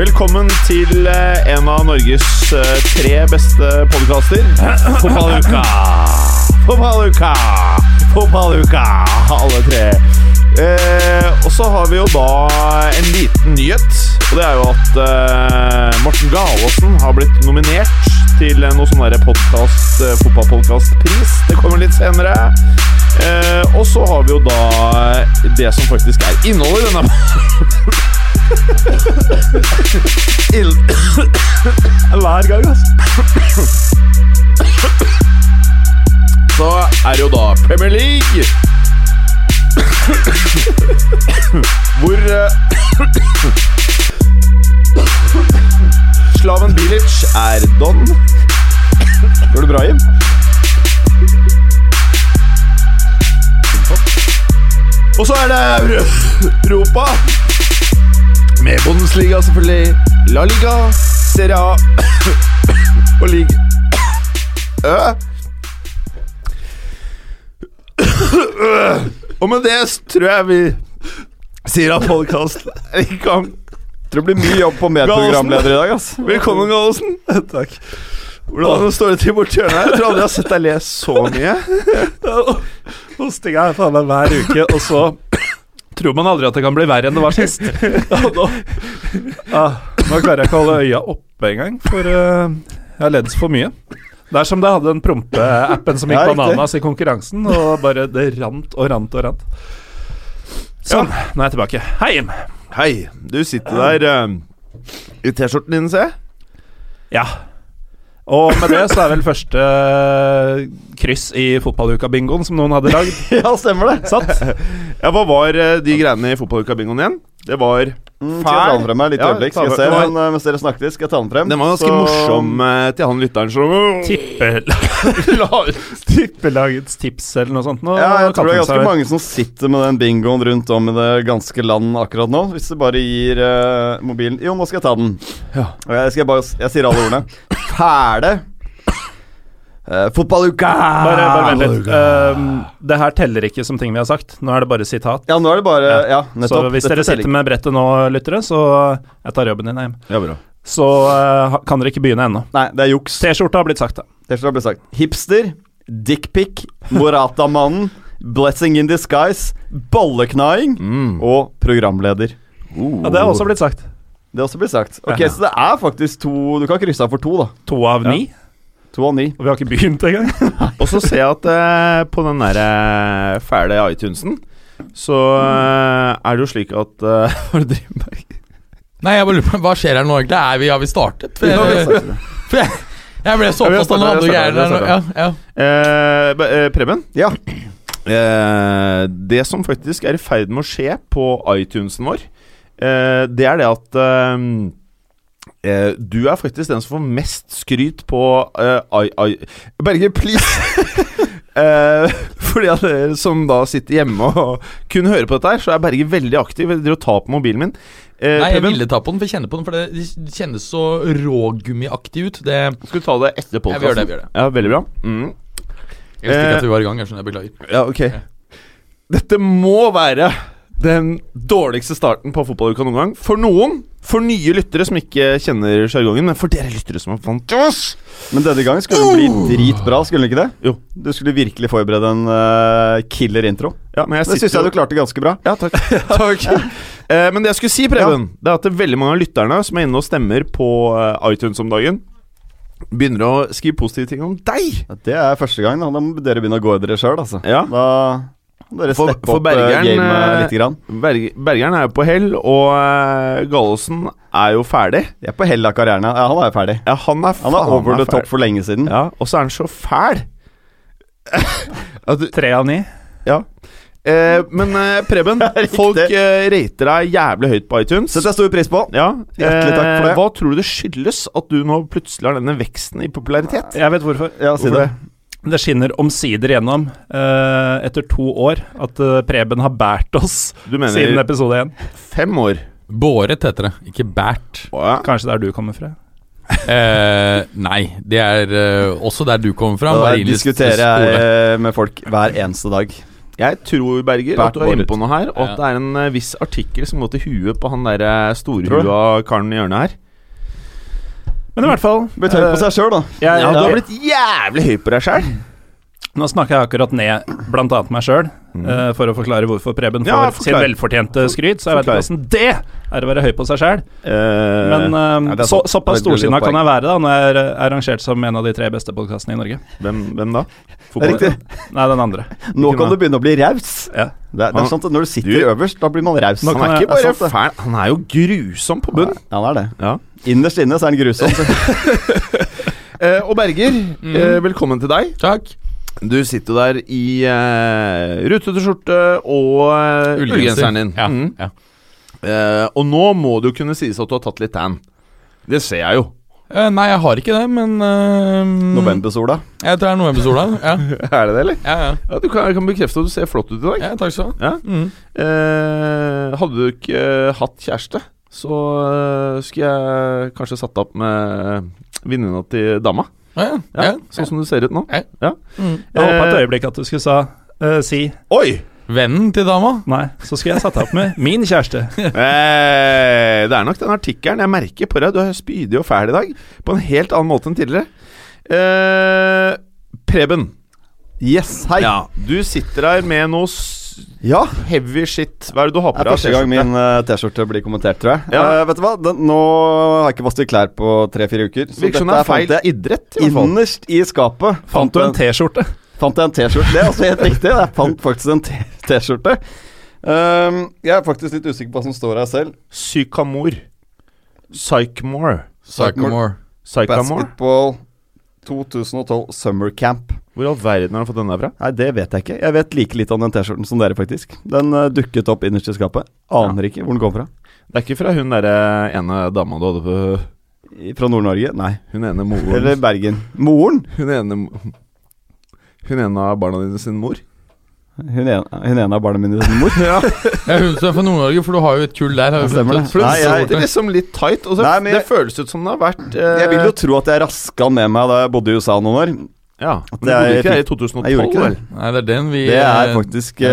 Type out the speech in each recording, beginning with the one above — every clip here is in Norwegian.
velkommen til eh, en av Norges eh, tre beste podkaster. Fotballuka! Fotballuka! Fotballuka! Alle tre. Eh, og så har vi jo da en liten nyhet. Og det er jo at eh, Morten Galaasen har blitt nominert til noe sånn derre podcast, eh, fotballpodkastpris. Det kommer litt senere. Eh, og så har vi jo da det som faktisk er innholdet i denne Hver gang, altså. Så er det jo da Premier League. Hvor eh, Slaven Bilic er don. Går det bra, Jim? Og så er det Europa. Med Bundesliga, selvfølgelig. La Liga, Serie A og Liga Ø. Og med det tror jeg vi sier at podkasten er i gang. Tror det blir mye jobb på medprogramleder i dag, ass. Velkommen, Gallosen. Takk. Hvordan står det til borti hjørnet her? Jeg tror aldri jeg har sett deg le så mye. Hostinga er faen meg hver uke, og så tror man aldri at det kan bli verre enn det var sist. Ja, nå, ah, nå klarer jeg ikke å holde øya oppe engang, for eh, jeg har ledd for mye. Det er som det hadde den prompeappen som gikk Ja, riktig. bananas i konkurransen, og bare det rant og rant og rant. Sånn, nå er jeg tilbake. Hei, Jim. Hei, du sitter der eh, i T-skjorten din, ser jeg. Ja. Og med det så er vel første eh, kryss i fotballuka-bingoen som noen hadde lagd, Ja, stemmer det. satt. Ja, Hva var eh, de greiene i fotballuka-bingoen igjen? Det var Mm, skal jeg ta den frem her litt Ja, øyeblikk? Skal jeg se, men, uh, Mens dere snakker litt, skal jeg ta den frem. Den var ganske Så- morsom uh, til han lytteren som Tippe, tippelagets tips eller noe sånt. Nå Ja, jeg tror det er ganske seg- mange som sitter med den bingoen rundt om i det ganske land akkurat nå. Hvis du bare gir uh, mobilen Jo, nå skal jeg ta den. Ja. Og jeg, skal bare, jeg sier alle ordene. Fæle. Uh, fotballuka! Bare, bare vent litt. Uh, det her teller ikke som ting vi har sagt. Nå er det bare sitat. Ja, nå er det bare Ja, så nettopp. hvis Dette dere sitter med brettet nå, lyttere, så jeg tar jobben din hjem. Ja, bra. Så uh, kan dere ikke begynne ennå. Nei, det er juks. T-skjorta har blitt sagt, da. T-skjorta har blitt sagt. Hipster, dickpic, Morata-mannen, blessing in disguise, bolleknaing Mm. og programleder. Ja, det har også blitt sagt. Det er også blitt sagt. Ok, Ja. Så det er faktisk to Du kan krysse av for to, da. To av Ja. To av ni. Og vi har ikke begynt engang. Og så ser jeg at eh, på den der eh, fæle iTunesen så eh, er det jo slik at eh, det du driver? Nei, jeg bare lurer på Hva skjer her nå, egentlig? Er vi, har vi startet? For Ja, vi jeg, for jeg, jeg ble så Ja, vi har opptatt av startet, noen andre vi har greier der nå. startet, Ja, ja. Eh, be- eh, Preben? Ja. Eh, det som faktisk er i ferd med å skje på iTunesen vår, eh, det er det at eh, eh, du er faktisk den som får mest skryt på eh, i, i, Berge, please! Eh, fordi at dere som da sitter hjemme og kun hører på dette her, så er Berge veldig aktiv. Jeg og tar på mobilen min. Eh, Nei, jeg ville ta på den, for jeg kjenner på den, for det kjennes så rågummiaktig ut. Det skal du ta det etter podkasten? jeg vil gjør det Ja, veldig bra. Mm. Jeg visste ikke Eh, at vi var i gang. Jeg skjønner, jeg beklager. Ja, ok. Dette må være den dårligste starten på fotballuka noen gang. For noen. For nye lyttere som ikke kjenner sjargongen. Men for dere lyttere som er vant oss. Men denne gangen skulle den bli dritbra, skulle den ikke det? Jo. Du skulle virkelig forberede en uh, killer intro. Ja, men jeg Det syns jeg du klarte ganske bra. Ja, takk. takk. uh, men det jeg skulle si, Preben, det er at det er veldig mange av lytterne som er inne og stemmer på eh, iTunes om dagen, begynner å skrive positive ting om deg. Ja, Det er første gang. Da, da må dere begynne å gå i dere sjøl, altså. Ja. Da dere For- steppe for opp eh, Bergeren, eh, grann. Berg Bergeren er jo på hell, og uh, Gallosen er jo ferdig. Jeg er på hell av karrieren. Ja, han er jo ferdig. Ja, han er, Han er over the top for lenge siden. Ja, og så er han så fæl. Tre av ni. ja. Eh, men eh, Preben, folk eh, rater deg jævlig høyt på iTunes. Setter jeg stor pris på. Ja, Hjertelig takk for det. Hva tror du det skyldes at du nå plutselig har denne veksten i popularitet? Jeg vet hvorfor. Ja, si Hvorfor det. Det skinner omsider gjennom, eh, etter to år, at eh, Preben har båret oss Du mener siden episode én. fem år? Båret heter det, ikke bært. Å, ja. Kanskje der du kommer fra. Eh, nei, det er eh, også der du kommer fra. Da Marienlyst diskuterer skole. jeg eh, med folk hver eneste dag. Jeg tror, Berger, Bert at du er inne på noe her, og at Ja. det er en eh, viss artikkel som går til huet på han der eh, Tror storhua karen i hjørnet her. Men i hvert fall Blitt høy på eh, seg sjøl, da. jeg, Ja, du har blitt jævlig høy på deg sjæl. Nå snakker jeg akkurat ned annet meg sjøl, for å forklare hvorfor Preben får Mm. Ja, sin velfortjente skryt. Så jeg vet ikke åssen det er å være høy på seg sjøl. Men eh, nei, det er så, såpass storsinna kan jeg være da når jeg er er rangert som en av de tre beste podkastene i Norge. hvem, hvem da? Riktig. Nei, den andre. Nå kan du begynne å bli raus. Ja. Det, er- det er sant at Når du sitter Du- øverst, da blir man raus. Han er ikke bare fæl, han er jo grusom på bunn. Ja, han er det. Ja. Innerst inne så er han grusom. Så. Eh, og Berger, eh, velkommen til deg. Takk. Du sitter der i uh, rutete skjorte og eh, ullgenseren din. Ja, Mm. ja. Uh, og nå må det jo kunne sies at du har tatt litt tan. Det ser jeg jo. Uh, nei, jeg har ikke det, men uh, Novembersola. Jeg tror det er novembersola. Ja. er det det, eller? Ja, ja. Ja, du kan, kan bekrefte at du ser flott ut i dag. ja, takk skal du ha. Mm. Hadde du ikke hatt kjæreste, så skulle jeg kanskje satt opp med venninna til dama. Ja, ja. Ja, ja. Sånn som du ser ut nå. Ja. Ja. Mm. Jeg håpa et øyeblikk at du skulle sa, uh, si Oi! Vennen til dama? Nei, så skulle jeg satt deg opp med min kjæreste. Eh, det er nok den artikkelen. Jeg merker på deg. Du er spydig og fæl i dag. På en helt annen måte enn tidligere. Eh, Preben. Yes, hei. Ja, du sitter her med noe Ja, heavy shit. Hva er det du har på det er første gang min uh, T-skjorte blir kommentert, tror jeg. Ja. Uh, vet du hva, Den, nå har jeg ikke vasket klær på tre-fire uker. Så Virker som det dette er feil fant jeg idrett, i innerst i skapet. Fant du en T-skjorte? Fant jeg en T-skjorte. Det er også helt riktig. Jeg fant faktisk en T-skjorte. Um, jeg er faktisk litt usikker på hva som står her selv. Sykamor. Psychmore. Psychmore. Basketball 2012 Summer Camp. Hvor i all verden har du fått den der fra? Nei, det vet jeg ikke. Jeg vet like litt om den T-skjorten som dere, faktisk. Den uh, dukket opp innerst i skapet. Aner ikke hvor den kom fra. Det er ikke fra hun derre ene dama du hadde på Fra Nord-Norge? Nei. Hun ene moren Eller Bergen. Moren? Hun ene Hun ene av barna dine sin mor. Hun ene, hun ene av barna mine sin mor. Ja, Ja, hun som er fra Nord-Norge, for du har jo et kull der. Har Ja, stemmer det. For Nei, det jeg- sitter liksom litt tight. Og så, Nei, men det føles ut som det har vært eh, Jeg vil jo tro at jeg raska med meg da jeg bodde i USA noen år. Ja, men det bodde ikke det i 2012, Jeg gjorde ikke vel? det. Nei, det er den vi Det er faktisk ja.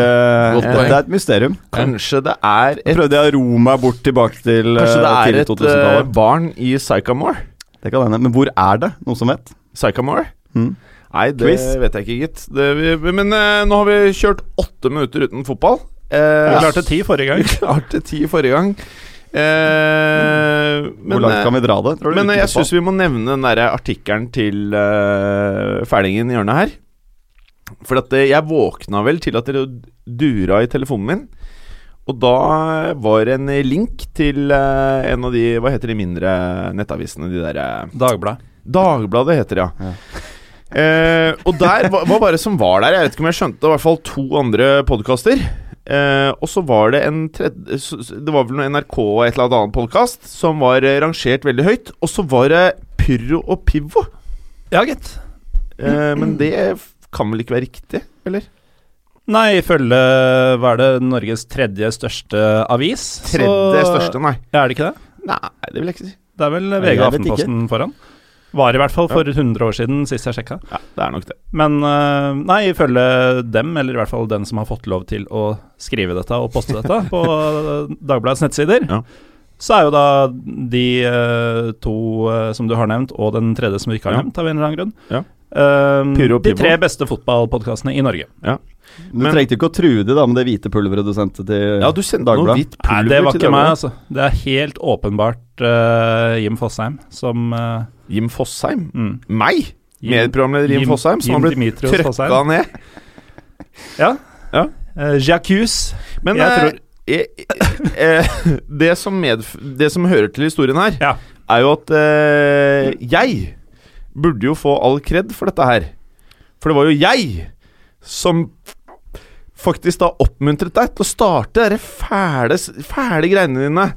eh, Det er et mysterium. Kanskje det er et prøvde jeg å ro meg bort tilbake til Kanskje det eh, er et 2000-tallet. eh, barn i Psychamore? Det kan hende. Men hvor er det? Noen som vet? Psychamore? Mm. Nei, det Quiz. vet jeg ikke, gitt. Det, vi, men uh, nå har vi kjørt åtte minutter uten fotball. Vi Eh, klarte ti forrige gang. Vi klarte ti forrige gang. Eh, Hvor langt kan vi dra det? Tror du? Men eh, jeg syns vi må nevne den der artikkelen til uh, fælingen i hjørnet her. For at eh, jeg våkna vel til at det dura i telefonen min. Og da var det en link til uh, en av de Hva heter de mindre nettavisene? De derre Dagblad. Dagbladet heter det, ja. Eh, og der hva, hva var det som var der? Jeg vet ikke om jeg skjønte det. I hvert fall to andre podkaster. Eh, og så var det en tredje Det var vel noe NRK og et eller annet podkast som var eh, rangert veldig høyt. Og så var det Pyrro og Pivo. Ja, gitt. Eh, men det kan vel ikke være riktig, eller? Nei, ifølge hva er det Norges tredje største avis. Tredje så- største, nei. Er det ikke det? Nei, det vil jeg ikke si. Det er vel VG og. Aftenposten foran. Var i hvert fall for 100 år siden, sist jeg sjekka. Ja, det er nok det. Men øh, nei, ifølge dem, eller i hvert fall den som har fått lov til å skrive dette og poste dette på øh, Dagbladets nettsider, Ja. så er jo da de øh, to som du har nevnt, og den tredje som du ikke har nevnt, av en eller annen grunn, Ja. Pyro de tre beste fotballpodkastene i Norge. Du Men- trengte ikke å true det da med det hvite pulveret du sendte til Ja, du sendte noe Dagbladet. pulver Nei, det var ikke meg, altså. Det er helt åpenbart uh, Jim Fosheim som uh, Jim Fosheim? mm, Meg? Jim- Medprogramleder Jim, Jim- Fosheim, som Jim har blitt Dimitrios trøkka ned. Ja. Ja. Uh, Jacques. Men Jeg eh, tror- eh, eh, det, som medf det som hører til historien her, Ja. er jo at eh, jeg burde jo få all kred for dette her. For det var jo jeg som faktisk da oppmuntret deg til å starte de fæle, fæle greiene dine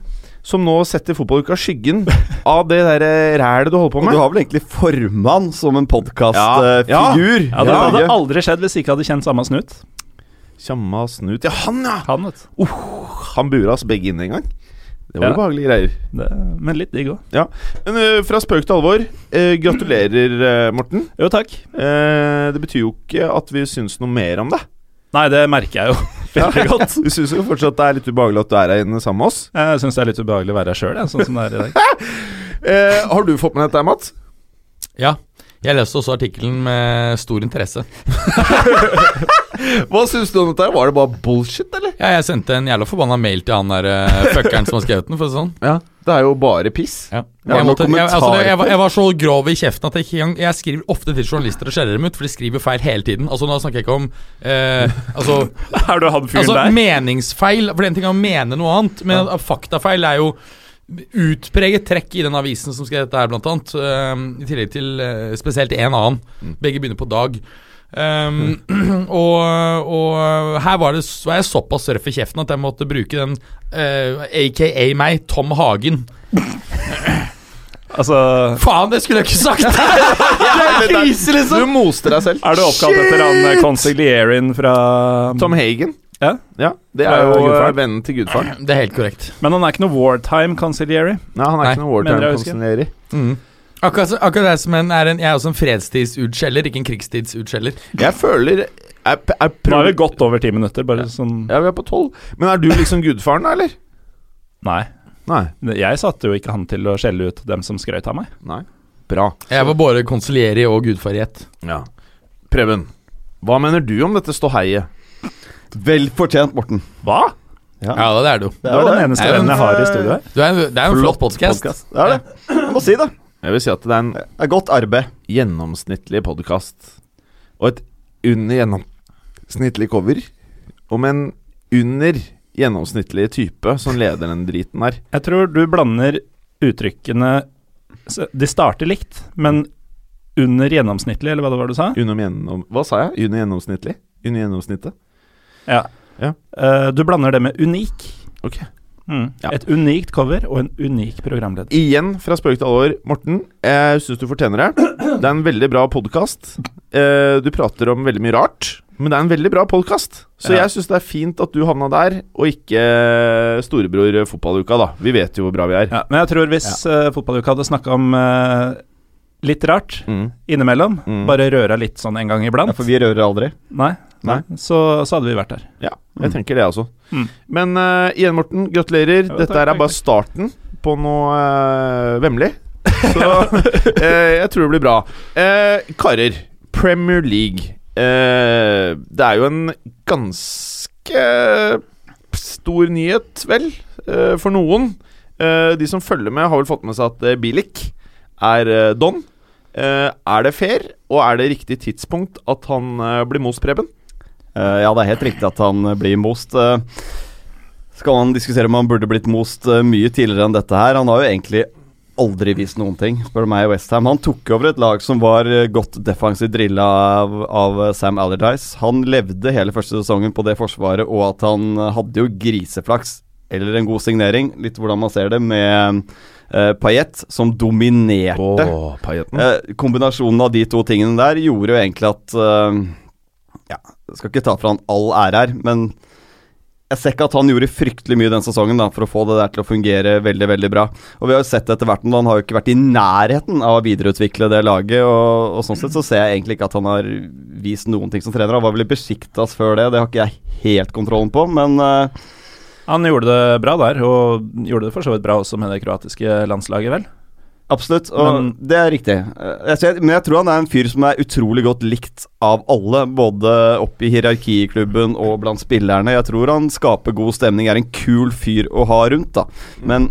som nå setter fotballuka skyggen av det der eh, rælet du holder på Og med. du har vel egentlig formann som en Ja, podkastfigur? ja. Ja, det hadde aldri skjedd hvis jeg ikke hadde kjent samme snut. Tjamma snut Ja, han, ja! Han, vet Uh, Han bura oss begge inn en gang. Det var Ja. jo behagelige greier. Det, men litt digg òg. Men uh, fra spøk til alvor, uh, gratulerer, Morten. Jo, takk. Eh, det betyr jo ikke at vi syns noe mer om det. Nei, det merker jeg jo veldig godt. Du syns jo fortsatt det er litt ubehagelig at du er her inne sammen med oss. Jeg syns det er litt ubehagelig å være her sjøl, sånn som det er i dag. Eh, har du fått med dette, Mats? Ja. Jeg leste også artikkelen med stor interesse. Hva syns du om dette? Var det bare bullshit, eller? Ja, jeg sendte en jævla forbanna mail til han der uh, fuckeren som har skrevet den, for å si det sånn. Ja, Det er jo bare piss. Ja. Jeg, måtte, jeg, altså, jeg, var, jeg var så grov i kjeften at jeg Jeg skriver ofte til journalister og skjeller dem ut, for de skriver feil hele tiden. Altså Nå snakker jeg ikke om eh, Altså, Er du han fyren altså der? meningsfeil. For en ting er å mene noe annet, men ja. faktafeil er jo utpreget trekk i den avisen som skrev dette her, blant annet. eh, I tillegg til eh, spesielt en annen. Begge begynner på Dag. Um, og, og her var, det, var jeg såpass røff i kjeften at jeg måtte bruke den uh, aka meg, Tom Hagen. Altså, Faen, det skulle jeg ikke sagt! det er krise, liksom! Du moste deg selv. er du oppkalt etter han consiglierin fra Tom Hagen. Ja. Ja, Det er jo gudfaren. eh, vennen til gudfaren. Det er helt korrekt. Men han er ikke noe wartime consiglieri. Nei, han er Nei, ikke noe wartime consiglieri. Mm. Akkurat, akkurat det som en, er en Jeg er også en fredstidsutskjeller, ikke en krigstidsutskjeller. Jeg føler jeg, jeg Nå er vi godt over ti minutter, bare sånn Ja, vi er på tolv. Men er du liksom gudfaren, da, eller? Nei. Nei. Jeg satte jo ikke han til å skjelle ut dem som skrøt av meg. Nei. Bra. Jeg var både konsulieri og gudfar i ett. Ja. Preben, hva mener du om dette ståheiet? Vel fortjent, Morten. Hva? Ja. Ja, det er du. Det er den eneste Er det en- vennen jeg har i studio her. er, det er en flott podkast. podcast. Det er det. Jeg må si det. Jeg vil si at det er en Det er godt arbeid. gjennomsnittlig podkast. Og et under gjennomsnittlig cover. Om en under gjennomsnittlig type som leder den driten her. Jeg tror du blander uttrykkene De starter likt, men under gjennomsnittlig, eller hva det var du sa? Under gjennom... Hva sa jeg? Under gjennomsnittlig? Under gjennomsnittet? Ja. Ja. Uh, du blander det med unik. Ok. Mm. Ja. Et unikt cover og en unik programleder. Igjen fra spøk til alvor. Morten, jeg syns du fortjener det. Det er en veldig bra podkast. Du prater om veldig mye rart, men det er en veldig bra podkast. Så Ja. jeg syns det er fint at du havna der, og ikke storebror fotballuka, da. Vi vet jo hvor bra vi er. Ja, men jeg tror hvis ja. fotballuka hadde snakka om eh, litt rart Mm. innimellom, Mm. bare røra litt sånn en gang iblant Ja, for vi rører aldri. Nei, Nei. Så, så hadde vi vært der. Ja, jeg tenker det også. Mm. Men uh, igjen, Morten, gratulerer. Jo, Dette takk, her er takk, bare takk. starten på noe uh, vemmelig. Så uh, jeg tror det blir bra. Uh, karer, Premier League. Eh, det er jo en ganske stor nyhet, vel, eh, for noen. Eh, de som følger med, har vel fått med seg at eh, Bilic er eh, don. Eh, er det fair, og er det riktig tidspunkt at han eh, blir most, Preben? Eh, ja, det er helt riktig at han eh, blir most. eh. skal man diskutere om han burde blitt most mye tidligere enn dette her? Han har jo egentlig aldri vist noen ting, spør du meg, i Westham. Han tok over et lag som var godt defensivt drilla av, av Sam Allardyce. Han levde hele første sesongen på det forsvaret, og at han hadde jo griseflaks, eller en god signering, litt hvordan man ser det, med uh, Payet, som dominerte. Pailletten. Eh, kombinasjonen av de to tingene der gjorde jo egentlig at eh, Ja, jeg skal ikke ta fra han all ære her, men jeg ser ikke at han gjorde fryktelig mye den sesongen da, for å få det der til å fungere veldig veldig bra. Og Vi har jo sett etter hvert, men han har jo ikke vært i nærheten av å videreutvikle det laget. Og, og Sånn sett så ser jeg egentlig ikke at han har vist noen ting som trener. Han var vel i Besjiktas før det, det har ikke jeg helt kontrollen på. Men uh... Han gjorde det bra der, og gjorde det for så vidt bra også med det kroatiske landslaget, vel? Absolutt, og Men- det er riktig. Eh, Jeg ser, men jeg tror han er en fyr som er utrolig godt likt av alle, både opp i hierarkiklubben og blant spillerne. Jeg tror han skaper god stemning, er en kul fyr å ha rundt, da. Men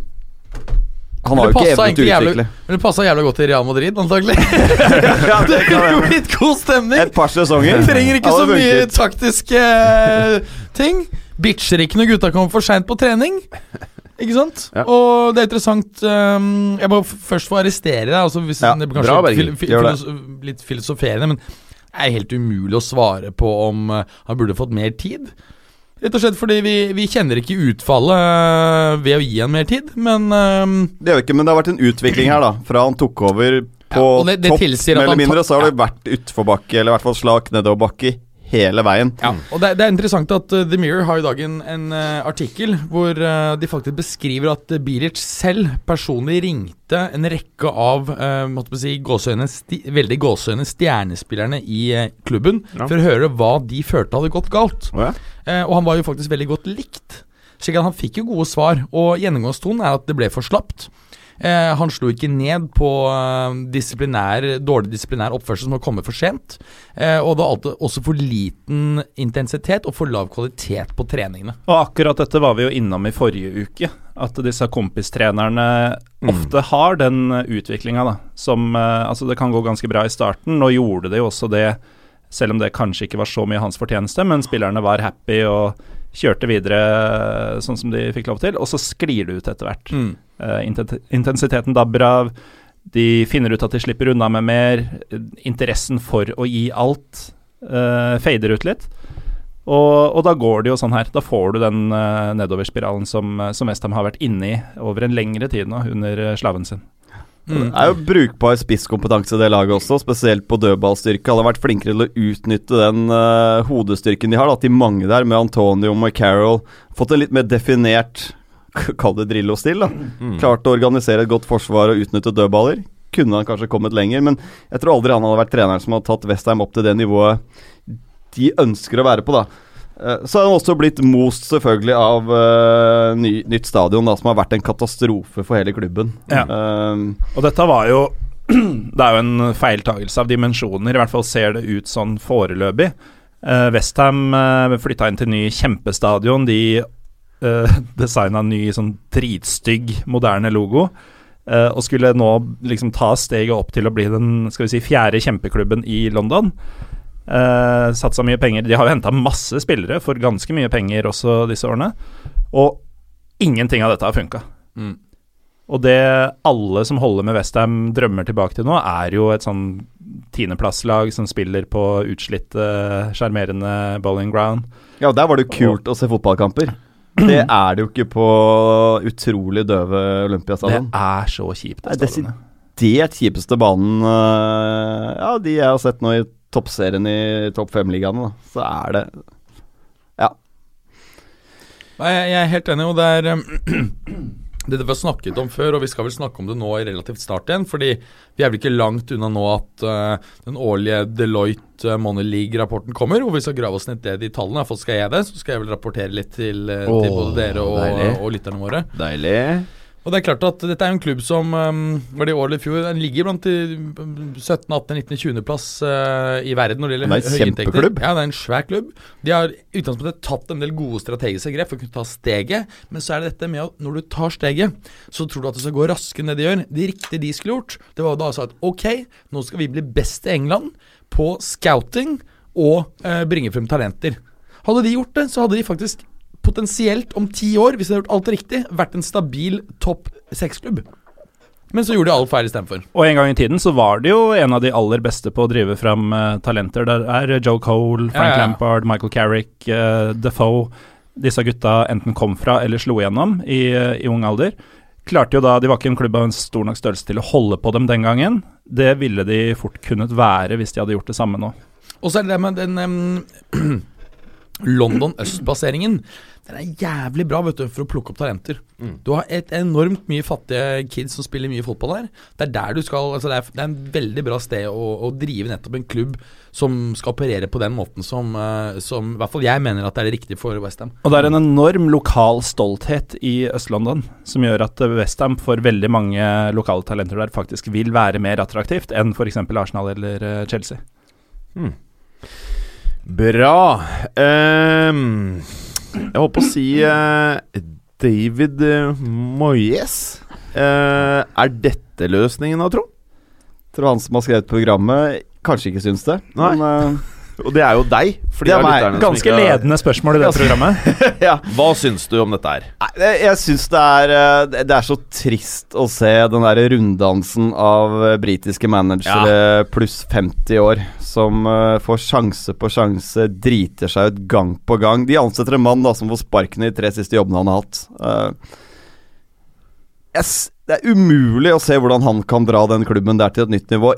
han har jo ikke evne til å utvikle. Men det passa jævla godt i Real Madrid, antagelig. det er jo litt god stemning. Et par sesonger. Trenger ikke så mye taktiske eh, ting. Bitcher ikke når gutta kommer for seint på trening. Ikke sant? Ja. Og det er interessant um, Jeg må først få arrestere deg. Altså hvis Ja, det blir kanskje bra, fil, fil, det. litt filosoferende, men er helt umulig å svare på om uh, han burde fått mer tid. Rett og slett fordi vi, vi kjenner ikke utfallet eh, ved å gi han mer tid, men eh, Det gjør vi ikke, men det har vært en utvikling her, da. Fra han tok over på Ja, det- det topp, mer eller mindre, så har det vært utforbakke, eller i hvert fall slak nedoverbakke hele veien. Ja, og det, det er interessant at uh, The Mirror har i dag en, en uh, artikkel hvor uh, de faktisk beskriver at uh, Bilic selv personlig ringte en rekke av uh, måtte si, gåsøgne, sti, veldig gåseøyne stjernespillerne i uh, klubben Ja. for å høre hva de følte hadde gått galt. Oh, ja. Og han var jo faktisk veldig godt likt. Slik at han fikk jo gode svar, og gjennomgangstonen er at det ble for slapt. Eh, han slo ikke ned på eh, disiplinær, dårlig disiplinær oppførsel som har kommet for sent. Eh, og det var alltid også for liten intensitet og for lav kvalitet på treningene. Og akkurat dette var vi jo innom i forrige uke. At disse kompistrenerne ofte har den utviklinga, da. Som eh, Altså, det kan gå ganske bra i starten. Nå gjorde det jo også det, selv om det kanskje ikke var så mye hans fortjeneste, men spillerne var happy og kjørte videre eh, sånn som de fikk lov til. Og så sklir det ut etter hvert. Mm. Uh, intensiteten dabber av. De finner ut at de slipper unna med mer. Interessen for å gi alt uh, fader ut litt. Og, og da går det jo sånn her. Da får du den uh, nedoverspiralen som, som Westham har vært inne i over en lengre tid nå, under slaven sin. Mm. Det er jo brukbar spisskompetanse det laget også, spesielt på dødballstyrke. Hadde vært flinkere til å utnytte den uh, hodestyrken de har, da, til mange der, med Antonio og Carroll. Fått en litt mer definert Kall det Drillo-stil, da. Klart å organisere et godt forsvar og utnytte dødballer. Kunne han kanskje kommet lenger, men jeg tror aldri han hadde vært treneren som hadde tatt Westheim opp til det nivået de ønsker å være på, da. Eh, Så er han også blitt most selvfølgelig av uh, ny, nytt stadion, da, som har vært en katastrofe for hele klubben. Ja. Eh, Og dette var jo Det er jo en feiltagelse av dimensjoner, i hvert fall ser det ut sånn foreløpig. Uh, Westham uh, flytta inn til ny kjempestadion. De uh, designa ny sånn dritstygg, moderne logo. Uh, og skulle nå liksom ta steget opp til å bli den skal vi si, fjerde kjempeklubben i London. Uh, Satsa mye penger. De har jo henta masse spillere for ganske mye penger også disse årene. Og ingenting av dette har funka. Mm. Og det alle som holder med Westham drømmer tilbake til nå, er jo et sånn tiendeplasslag som spiller på utslitte, sjarmerende bowling ground. Ja, der var det jo kult å se fotballkamper. Det er det jo ikke på utrolig døve Det er så kjipt. Det er desidert kjipeste banen øh, Ja, de jeg har sett nå i toppserien i topp fem-ligaene. Så er det Ja. Nei, jeg, er helt enig, og det er um, Det vi har snakket om før, og vi skal vel snakke om det nå i relativt start igjen. Fordi vi er vel ikke langt unna nå at uh, den årlige Deloitte uh, Money League-rapporten kommer. Hvor vi skal grave oss ned i de tallene. Iallfall skal jeg det. Så skal jeg vel rapportere litt til, uh, til både dere og, og lytterne våre. deilig. Og det er klart at dette er en klubb som um, var det i år eller i fjor Den ligger blant de 17., 18., 19., 20. plass uh, i verden når det gjelder Det er høye inntekter. Ja, det er en svær klubb. De har utgangspunktet tatt en del gode strategiske grep for å kunne ta steget, men så er det dette med at når du tar steget, så tror du at det skal gå raskere ned de gjør. Det riktige de skulle gjort, det var da altså at ok, nå skal vi bli best i England på scouting og eh, bringe frem talenter. Hadde de gjort det, så hadde de faktisk potensielt om ti år, hvis de hadde gjort alt riktig, vært en stabil topp seks-klubb. Men så gjorde de alt feil istedenfor. Og en gang i tiden så var det jo en av de aller beste på å drive fram uh, talenter. Der er Joe Cole, Frank Ja, ja. Lampard, Michael Carrick, uh, Defoe. Disse gutta enten kom fra eller slo igjennom i, uh, i ung alder. Klarte jo da, De var ikke en klubb av en stor nok størrelse til å holde på dem den gangen. Det ville de fort kunnet være hvis de hadde gjort det samme nå. Og så er det det med den em, London Øst-baseringen. Den er jævlig bra vet du, for å plukke opp talenter. Du har et enormt mye fattige kids som spiller mye fotball der. Det er der du skal altså det, er, det er en veldig bra sted å, å drive nettopp en klubb som skal operere på den måten som, eh, som i hvert fall jeg mener at det er det riktige for Westham. Og det er en enorm lokal stolthet i Øst-London som gjør at Westham for veldig mange lokale talenter der faktisk vil være mer attraktivt enn f.eks. Arsenal eller Chelsea. Chelsea. Bra. Um, jeg holdt på å si uh, David eh, Moyes. Uh, er dette løsningen da, tro? Tror han som har skrevet programmet, kanskje ikke syns det. Nei. Men eh, Og det er jo deg. Det er meg. Ganske ikke ledende spørsmål i det programmet. ja. Hva syns du om dette her? Jeg- jeg syns det er eh, Det er så trist å se den der runddansen av eh, britiske managere pluss 50 år som eh, får sjanse på sjanse, driter seg ut gang på gang. De ansetter en mann da som får sparken i de tre siste jobbene han har hatt. Eh, jeg s- det er umulig å se hvordan han kan dra den klubben der til et nytt nivå.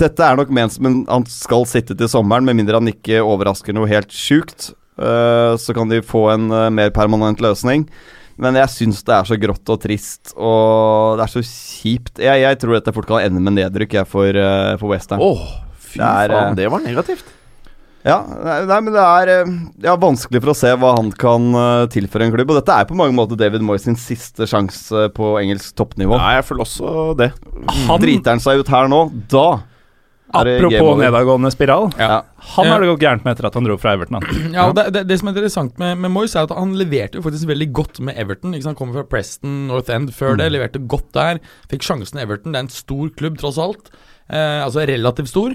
Dette er nok ment som en han skal sitte til sommeren, med mindre han ikke overrasker noe helt sjukt. Uh, så kan de få en uh, mer permanent løsning. Men jeg syns det er så grått og trist, og det er så kjipt. Jeg, jeg tror dette fort kan ende med nedrykk jeg for, uh, for Westham. Åh, fy Det er, faen, det var negativt. Ja, nei, men det er ja, vanskelig for å se hva han kan uh, tilføre en klubb. Og dette er på mange måter David Moyes sin siste sjanse på engelsk toppnivå. Nei, jeg føler også det. Han, Driter han seg ut her nå, da apropos nedadgående spiral, Ja. han har det gått gærent med etter at han dro fra Everton. Ja, det, det, det som er interessant med, med Moyes, er at han leverte jo faktisk veldig godt med Everton. Ikke sant? Han kommer fra Preston, North End før det, leverte godt der. Fikk sjansen i Everton. Det er en stor klubb, tross alt. Eh, altså relativt stor.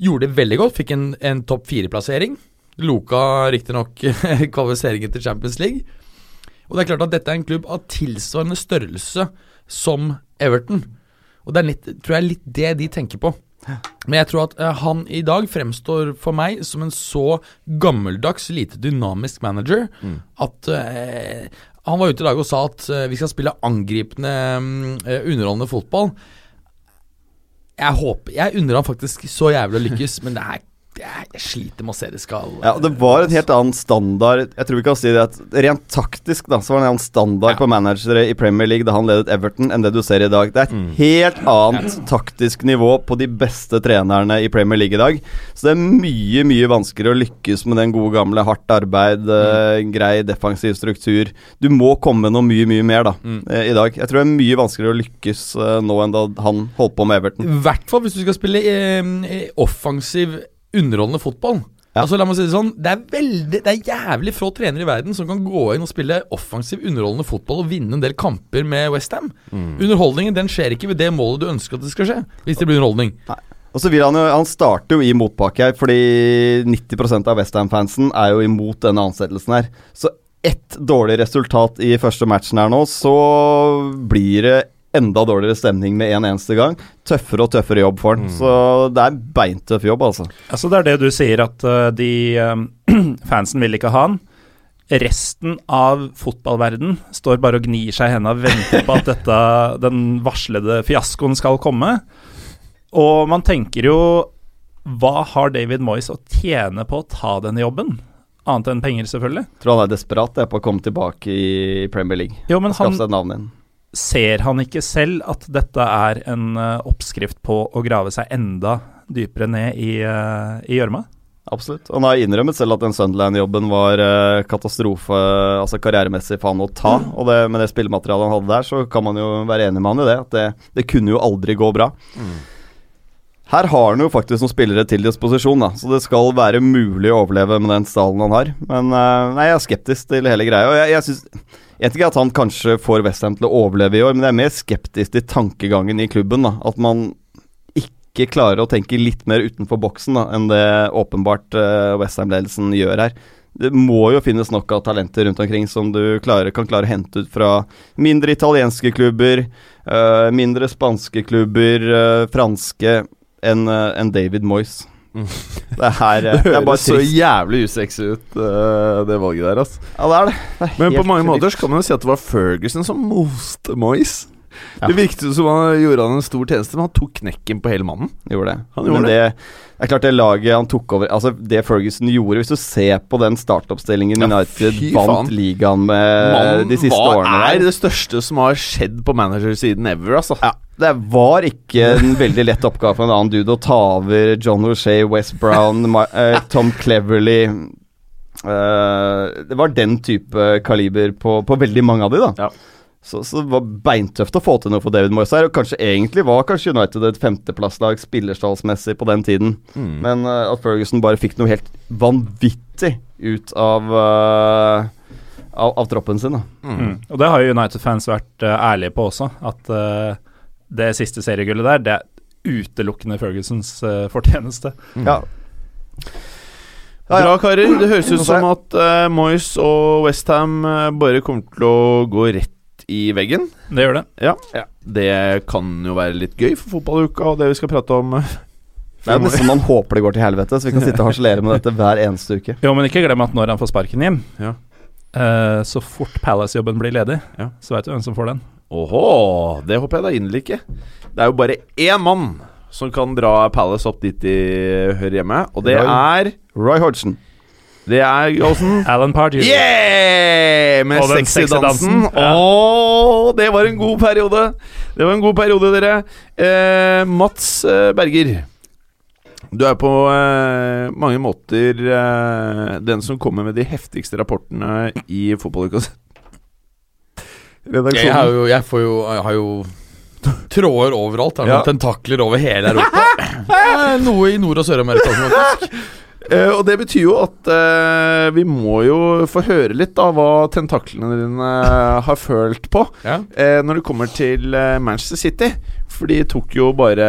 Gjorde det veldig godt. Fikk en, en topp fire-plassering. Loka riktignok kvalifiseringen til Champions League. Og det er klart at dette er en klubb av tilsvarende størrelse som Everton. Og det er litt, tror jeg litt det de tenker på. Men jeg tror at eh, han i dag fremstår for meg som en så gammeldags, lite dynamisk manager at uh, Han var ute i dag og sa at uh, vi skal spille angripende, mm, eh, underholdende fotball. Jeg håper Jeg unner han faktisk så jævlig å lykkes, men det er jeg, sliter med å se det skal Ja, Det var en helt annen standard Jeg tror vi kan si det at Rent taktisk da Så var det en annen standard Ja. på managere i Premier League da han ledet Everton, enn det du ser i dag. Det er et helt annet taktisk nivå på de beste trenerne i Premier League i dag. Så det er mye, mye vanskeligere å lykkes med den gode gamle hardt arbeid, mm. grei defensiv struktur. Du må komme med noe mye, mye mer da mm. i dag. Jeg tror det er mye vanskeligere å lykkes eh, nå enn da han holdt på med Everton. I hvert fall hvis du skal spille eh, offensiv, underholdende fotball. Ja. Altså la meg si Det sånn Det er veldig Det er jævlig få trenere i verden som kan gå inn og spille offensiv, underholdende fotball og vinne en del kamper med Westham. Underholdningen den skjer ikke ved det målet du ønsker at det skal skje. Hvis det blir underholdning. Nei. Og så vil Han jo, han starter jo i motbakke her, fordi 90% av Westham-fansen er jo imot denne ansettelsen her. Så ett dårlig resultat i første matchen her nå, så blir det enda dårligere stemning med en eneste gang. Tøffere og tøffere jobb for han. Så det er beintøff jobb, altså. Altså Det er det du sier, at eh, de eh, fansen vil ikke ha han. Resten av fotballverden står bare og gnir seg i hendene og venter på at dette, den varslede fiaskoen skal komme. Og man tenker jo Hva har David Moyes å tjene på å ta denne jobben? Annet enn penger, selvfølgelig. Tror han er desperat jeg, på å komme tilbake i Premier League. Jo, men han, seg et navn igjen. Ser han ikke selv at dette er en eh, oppskrift på å grave seg enda dypere ned i eh, gjørma? Absolutt. Han har innrømmet selv at den Sunderland-jobben var eh, katastrofe altså karrieremessig for han å ta. Og det, med det spillematerialet han hadde der, så kan man jo være enig med han i det. At det, det kunne jo aldri gå bra. Her har han jo faktisk noen spillere til disposisjon, da, så det skal være mulig å overleve med den stallen han har. Men nei, jeg er skeptisk til hele greia. Og jeg, jeg synes Jeg vet ikke at han kanskje får Westham til å overleve i år, men jeg er mer skeptisk til tankegangen i klubben. da At man ikke klarer å tenke litt mer utenfor boksen da enn det åpenbart uh, Westham-ledelsen gjør her. Det må jo finnes nok av talenter rundt omkring som du klarer, kan klare å hente ut fra mindre italienske klubber, uh, mindre spanske klubber, uh, franske, enn enn David Moyes. Det her, eh, Det er høres så jævlig usexy ut, eh, det valget der, altså. Ja, det er det. det er Men på mange måter så kan man jo si at det var Ferguson som moste Moyes. Ja. Det virket som han gjorde han en stor tjeneste, men han tok knekken på hele mannen. Gjorde det. Han gjorde Men det, det er klart det laget han tok over Altså Det Ferguson gjorde Hvis du ser på den startoppstillingen Ja, United vant ligaen med Mannen de siste hva årene er der. det største som har skjedd på managersiden ever, altså. Ja, Det var ikke en veldig lett oppgave for en annen dude å ta over John O'Shea, West Brown, My, uh, Tom Cleverley uh, Det var den type kaliber på, på veldig mange av de, da. Ja. Så, så det var beintøft å få til noe for David Moyes her. Og kanskje egentlig var kanskje United et femteplasslag spillerstallsmessig på den tiden. Mm. Men uh, at Ferguson bare fikk noe helt vanvittig ut av, uh, av, av troppen sin. da Mm. Og det har jo United-fans vært uh, ærlige på også, at eh, det siste seriegullet der, det er utelukkende Fergusons eh, fortjeneste. Ja. Ja, ja. Bra, karer. Det høres ut som at uh, Moyes og Westham uh, bare kommer til å gå rett i veggen. Det gjør det. Ja. Det kan jo være litt gøy for fotballuka og det vi skal prate om. eh, Det er nesten man håper det går til helvete, så vi kan sitte og harselere med dette hver eneste uke. Jo, men ikke glem at når han får sparken hjem, Ja. Eh, så fort Palace-jobben blir ledig, Ja. så veit du hvem som får den. Åhå, det håper jeg da inderlig ikke. Det er jo bare én mann som kan dra Palace opp dit de hører hjemme, og det Roy. er Roy Hodgson. Det er Gallosen. Alan Pardew. Yeah! Med sexy sexy dansen. dansen. Ja. Åh, det var en god periode! Det var en god periode, dere. Eh, Mats eh, Berger. Du er på eh, mange måter eh, den som kommer med de heftigste rapportene i fotballukas Jeg, har jo, jeg får jo Jeg har jo tråder overalt. Jeg har Ja. tentakler over hele Europa. Eh, Noe i Nord- og Sør-Amerika. Eh, og det betyr jo at eh, vi må jo få høre litt av hva tentaklene dine har følt på. Ja. eh, når det kommer til eh, Manchester City. For de tok jo bare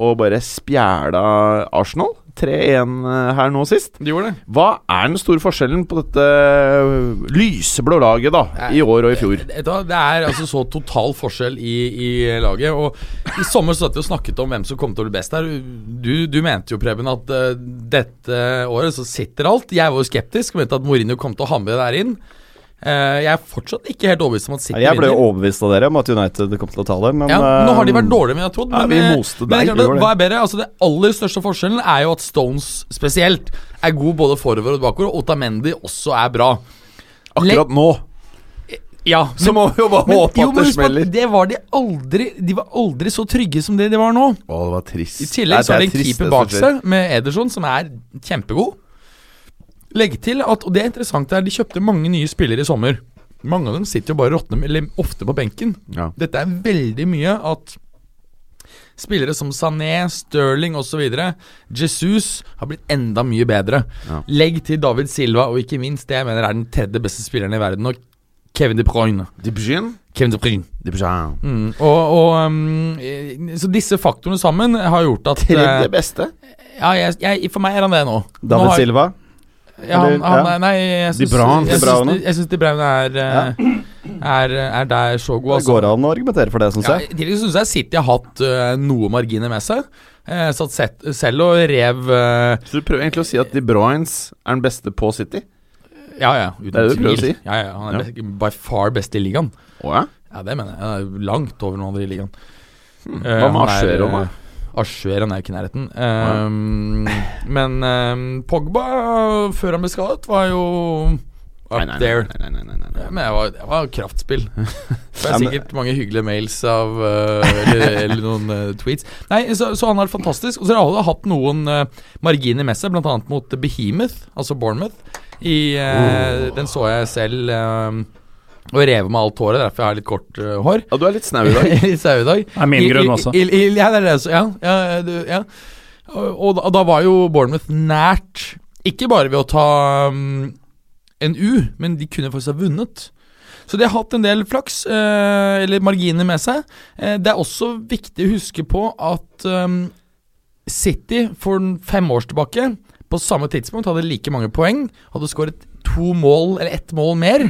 og bare spjæla Arsenal. 3-1 eh, her nå sist. De gjorde det. Hva er den store forskjellen på dette eh, lyseblå laget da i år og i fjor? Det, det det er altså så total forskjell i, i laget. Og I sommer så satt vi og snakket om hvem som kom til å bli best her. Du, du mente jo, Preben, at uh, dette året så sitter alt. Jeg var jo skeptisk og mente at Mourinho kom til å hamre der inn. Eh, jeg er fortsatt ikke helt overbevist om at City Jeg ble jo vinner. overbevist av dere om at United kom til å ta det, men Ja, nå har de vært eh, dårligere enn jeg trodde. ja, men, vi eh, moste men deg, er klart hva er bedre? Altså Det aller største forskjellen er jo at Stones spesielt er god både forover og bakover, og Otamendi også er bra. Akkurat nå Ja, så må vi jo bare håpe at det smeller. det var de aldri De var aldri så trygge som det de var nå. Å, det var trist. I tillegg så er det en keeper bak seg med Ederson, som er kjempegod. Legg til at, og det er interessant, er de kjøpte mange nye spillere i sommer. Mange av dem sitter jo bare råtne, eller ofte på benken. Ja. Dette er veldig mye at spillere som Sané, Sterling osv. Jesus har blitt enda mye bedre. Ja. Legg til David Silva, og ikke minst det jeg mener er den tredje beste spilleren i verden, og Kevin De Bruyne. De Bruyne? Kevin De Bruyne. De Bruyne. Mm. Og, og um, Så disse faktorene sammen har gjort at Tredje eh, beste? Ja, jeg, jeg, for meg er han det nå. nå David har, Silva. Ja, han, han, ja. er- Nei, jeg De syns jeg De Bruyne er, ja. er, er der så god. Det Altså. går an å argumentere for det, syns Ja, jeg. I tillegg syns jeg City har hatt uh, noe marginer med seg. Uh, satt set, selv og rev uh, Så du prøver egentlig å si at De Bruynes er den beste på City? Ja, ja, uten Det er det du prøver å si? Ja, ja, han er Ja. best, by far best i ligaen. Oh, ja? Ja, det mener jeg. Han er langt over noen andre i ligaen. Hmm. Eh, Hva med han er, Arsjøro, da? han er jo ikke i nærheten. Um, men um, Pogba, før han ble skadet, var jo up Nei, nei, there. Nei. Ja, men det var, det var kraftspill. Det Ja, er sikkert mange hyggelige mails av uh, eller, eller noen uh, tweets. Nei, så, så han har vært fantastisk. Og så har alle hatt noen uh, marginer med seg, bl.a. mot Behemoth, altså Bournemouth. I, uh, Den så jeg selv um, og rev med alt håret, derfor jeg har litt kort uh, hår. Ja, du er litt snau i dag. Litt snau i dag. Det er min grunn også. I, i, ja, det er det også. Ja, ja, du, ja. Og, og, da, og da var jo Bournemouth nært. Ikke bare ved å ta um, en U, men de kunne faktisk ha vunnet. Så de har hatt en del flaks, eh, eller marginer med seg. Eh, det er også viktig å huske på at um, City for fem år tilbake, på samme tidspunkt, hadde like mange poeng. Hadde skåret to mål, eller ett mål mer.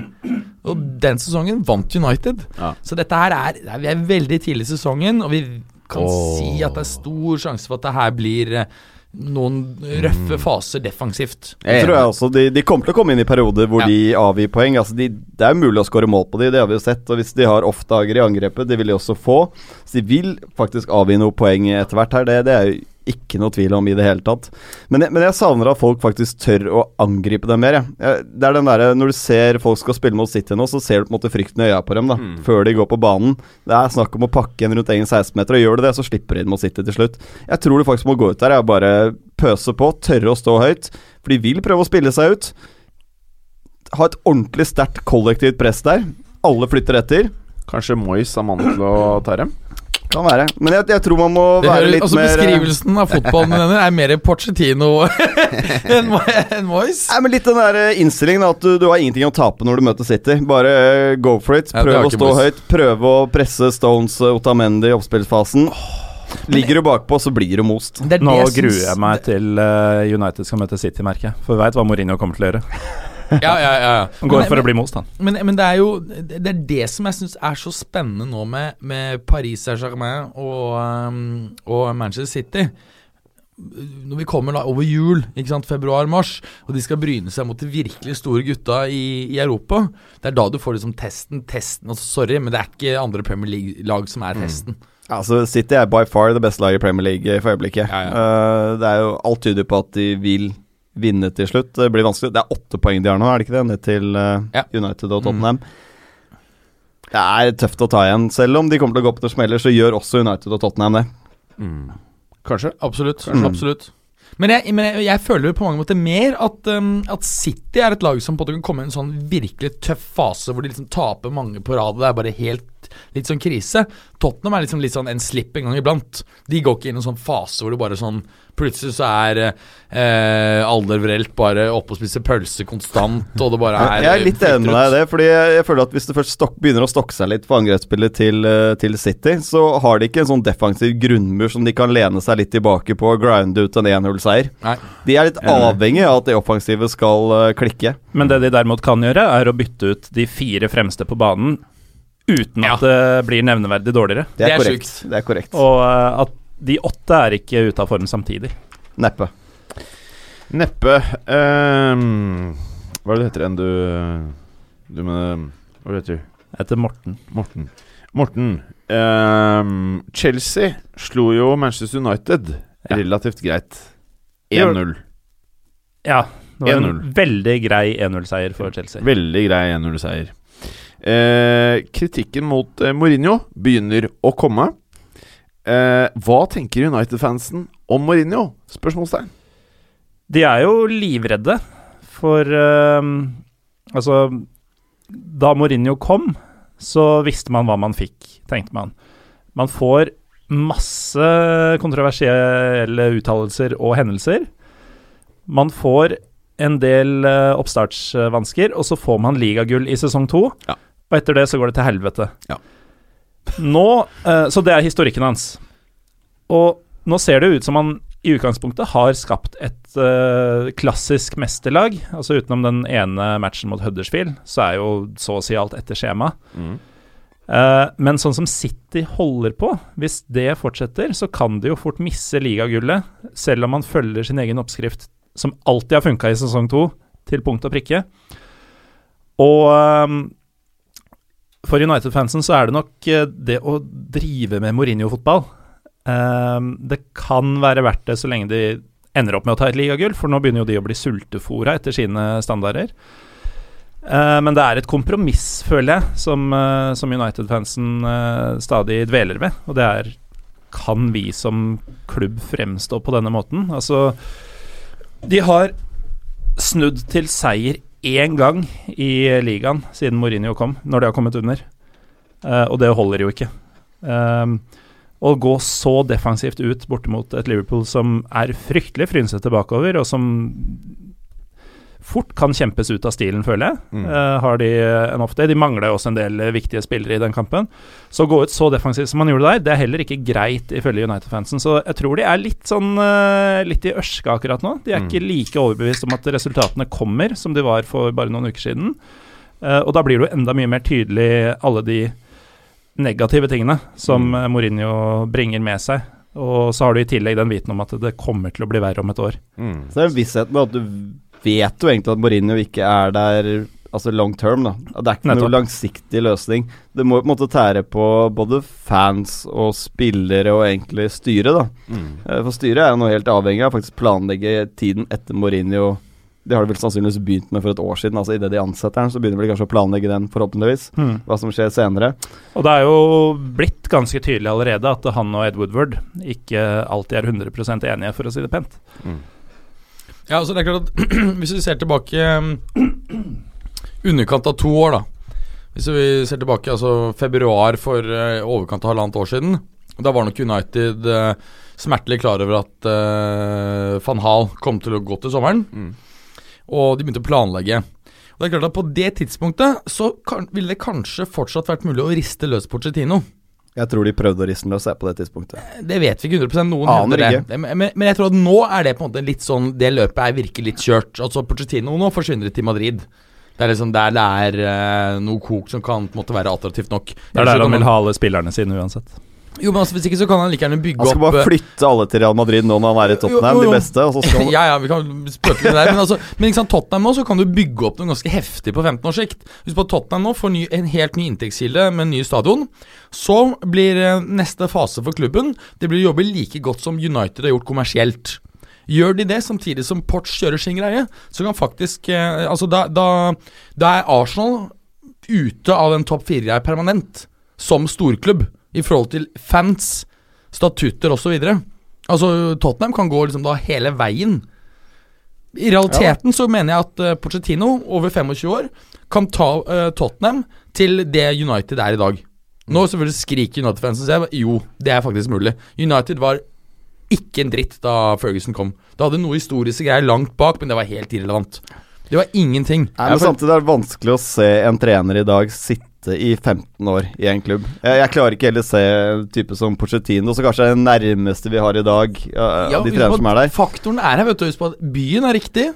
Og den sesongen vant United. Ja. Så dette her er, Vi er veldig tidlig i sesongen, og vi kan oh. si at det er stor sjanse for at det her blir eh, noen røffe faser defensivt. Jeg tror jeg også. De, de kommer til å komme inn i perioder hvor Ja. de avgir poeng. Altså de, det er mulig å skåre mål på de, det har vi jo sett. Og hvis de har off-dager i angrepet, det vil de også få. Så de vil faktisk avgi noe poeng etter hvert her. Det, det er jo ikke noe tvil om i det hele tatt. Men jeg, men jeg savner at folk faktisk tør å angripe dem mer. Jeg. Det er den der, Når du ser folk skal spille mot City nå, så ser du på en måte frykten i øya på dem da, før de går på banen. Det er snakk om å pakke en rundt egen 16-meter, og gjør du det, så slipper de inn mot City til slutt. Jeg tror du faktisk må gå ut der og bare pøse på, tørre å stå høyt. For de vil prøve å spille seg ut. Ha et ordentlig sterkt kollektivt press der. Alle flytter etter. Kanskje Moyes er mannen til å ta dem? Kan være. Men jeg, jeg tror man må Det være hører, litt altså mer eh, Beskrivelsen av fotballen denne er mer Porcetino enn en Moyes. Nei, men Litt den der eh, innstillingen at du, du har ingenting å tape når du møter City. Bare eh, go for it. Ja, Prøv å stå boys. høyt. Prøve å presse Stones, Otamendi i oppspillsfasen. Ligger du bakpå, så blir du most. Det er Nå jeg gruer jeg meg til United skal møte City, merker jeg. For vi veit hva Mourinho kommer til å gjøre. Ja, ja, ja, ja. Han går Men- for å bli most, han. Men, men det er jo Det er det som jeg syns er så spennende nå med, med Paris Saint-Germain og, um, og Manchester City. Når vi kommer da over jul, ikke sant, februar-mars, og de skal bryne seg mot de virkelig store gutta i, i Europa, det er da du får liksom testen. Testen, altså Sorry, men det er ikke andre Premier League-lag som er testen. Altså, City er by far det beste laget i Premier League for øyeblikket. Ja, ja. Uh, det er jo Alt tyder på at de vil vinne til slutt. Det blir vanskelig. Det er åtte poeng de har nå, er det ikke det? Ned til eh, Ja. United og Tottenham. Det er tøft å ta igjen. Selv om de kommer til å gå på det smeller, så gjør også United og Tottenham det. Kanskje. Absolutt. Mm. absolutt men jeg, men jeg, jeg føler på mange måter mer at, um, at City er et lag som på en måte kan komme i en sånn virkelig tøff fase hvor de liksom taper mange på rad. Det er bare helt litt sånn krise. Tottenham er liksom litt sånn en slipp en gang iblant. De går ikke inn i en sånn fase hvor det bare sånn Plutselig så er eh, Aldervrelt bare oppe og spiser pølse konstant, og det bare er Jeg er litt enig med deg i det, fordi jeg, jeg føler at hvis det først stok, begynner å stokke seg litt på angrepsspillet til, eh, til City, så har de ikke en sånn defensiv grunnmur som de kan lene seg litt tilbake på og grinde ut en 1-0-seier. De er litt avhengig av at det offensive skal eh, klikke. Men det de derimot kan gjøre, er å bytte ut de fire fremste på banen uten Ja. at det blir nevneverdig dårligere. Det er, Det er korrekt. Sykt. Det er korrekt. Og uh, at de åtte er ikke ute av form samtidig. Neppe. Neppe Um, Hva er det heter igjen, du Du med Hva er heter du? Jeg heter Morten. Morten. Morten. Um, Chelsea slo jo Manchester United Ja. relativt greit. 1-0. Ja, det var en veldig grei 1-0-seier for Chelsea. Veldig grei 1-0-seier. Eh, kritikken mot eh, Mourinho begynner å komme. Eh, hva tenker United-fansen om Mourinho? Spørsmålstegn. De er jo livredde for ehm, Altså, da Mourinho kom, så visste man hva man fikk, tenkte man. Man får masse kontroversielle uttalelser og hendelser. Man får en del eh, oppstartsvansker, og så får man ligagull i sesong to. Ja. Og etter det så går det til helvete. Ja. Nå eh, Så det er historikken hans. Og nå ser det ut som han i utgangspunktet har skapt et eh, klassisk mesterlag. Altså utenom den ene matchen mot Huddersfield, så er jo så å si alt etter skjema. Eh, men sånn som City holder på, hvis det fortsetter, så kan de jo fort misse ligagullet, selv om man følger sin egen oppskrift, som alltid har funka i sesong to, til punkt og prikke. Og ehm, for United-fansen så er det nok eh, det å drive med Mourinho-fotball ehm, Det kan være verdt det så lenge de ender opp med å ta et ligagull, for nå begynner jo de å bli sultefora etter sine standarder. Eh, men det er et kompromiss, føler jeg, som, eh, som United-fansen eh, stadig dveler ved. Og det er Kan vi som klubb fremstå på denne måten? Altså De har snudd til seier én gang i ligaen siden Mourinho kom, når de har kommet under. Uh, og det holder jo ikke. Um, å gå så defensivt ut borte mot et Liverpool som er fryktelig frynsete bakover, og som fort kan kjempes ut av stilen, føler jeg. Mm. Uh, har de en ofte. De mangler også en del eh, viktige spillere i den kampen. Så å gå ut så defensivt som man gjorde der, det er heller ikke greit, ifølge United-fansen. Så jeg tror de er litt sånn uh, litt i ørska akkurat nå. De er Mm. ikke like overbevist om at resultatene kommer, som de var for bare noen uker siden. Uh, og da blir det jo enda mye mer tydelig alle de negative tingene som Mm. eh, Mourinho bringer med seg. Og så har du i tillegg den viten om at det kommer til å bli verre om et år. Mm. Så det er en visshet med at du vet jo egentlig at Mourinho ikke er der Altså long term, da. Det er ikke Nettopp. noe langsiktig løsning. Det må på en måte tære på både fans og spillere og egentlig styret, da. Mm. Eh, For styret er jo nå helt avhengig av faktisk planlegge tiden etter Mourinho. Det har de vel sannsynligvis begynt med for et år siden. Altså Idet de ansetter den, så begynner de kanskje å planlegge den, forhåpentligvis. Hva som skjer senere. Og det er jo blitt ganske tydelig allerede at han og Ed Woodward ikke alltid er 100 enige, for å si det pent. Ja, altså det er klart at Hvis vi ser tilbake um, underkant av to år, da. Hvis vi ser tilbake altså februar for uh, overkant av halvannet år siden. Da var nok United uh, smertelig klar over at uh, van Hal kom til å gå til sommeren. Mm. Og de begynte å planlegge. Og det er klart at På det tidspunktet så kan, ville det kanskje fortsatt vært mulig å riste løs Pochettino. Jeg tror de prøvde å riste den løs på det tidspunktet. Det vet vi ikke 100 Noen Aner det. ikke. Men, men, jeg tror at nå er det på en måte litt sånn Det løpet er virkelig litt kjørt. Altså Pochettino nå forsvinner til Madrid. Det er liksom der det er uh, noe kok som kan måtte være attraktivt nok. Det er der han vil ha alle spillerne sine uansett. Jo, men altså, Hvis ikke så kan han like gjerne bygge opp Han skal bare eh, flytte alle til Real Madrid nå når han er i Tottenham, Jo, jo, jo. de beste. Han ja, ja, vi kan spøke det der. Men, altså, men ikke sant, Tottenham nå så kan du bygge opp noe ganske heftig på 15 års sikt. Hvis på Tottenham nå får ny, en helt ny inntektskilde med en ny stadion, så blir eh, neste fase for klubben Det blir å jobbe like godt som United har gjort kommersielt. Gjør de det samtidig som Porch kjører sin greie, så kan faktisk eh, Altså, da, da, da er Arsenal ute av den topp fire permanent, som storklubb, i forhold til fans, statutter osv. Altså, Tottenham kan gå liksom da hele veien. I realiteten så mener jeg at uh, Pochettino, over 25 år, kan ta uh, Tottenham til det United er i dag. Nå selvfølgelig skriker United-fansen seg. Jo, det er faktisk mulig. United var ikke en dritt da Ferguson kom. Det hadde noe historiske greier langt bak, men det var helt irrelevant. Det var ingenting. Nei, men Samtidig er det vanskelig å se en trener i dag sitte i 15 år i en klubb. Jeg, jeg klarer ikke heller se type som Pochettino, som kanskje er den nærmeste vi har i dag Uh, Ja, de som er der. Faktoren er her, vet du. Husk på at byen er riktig.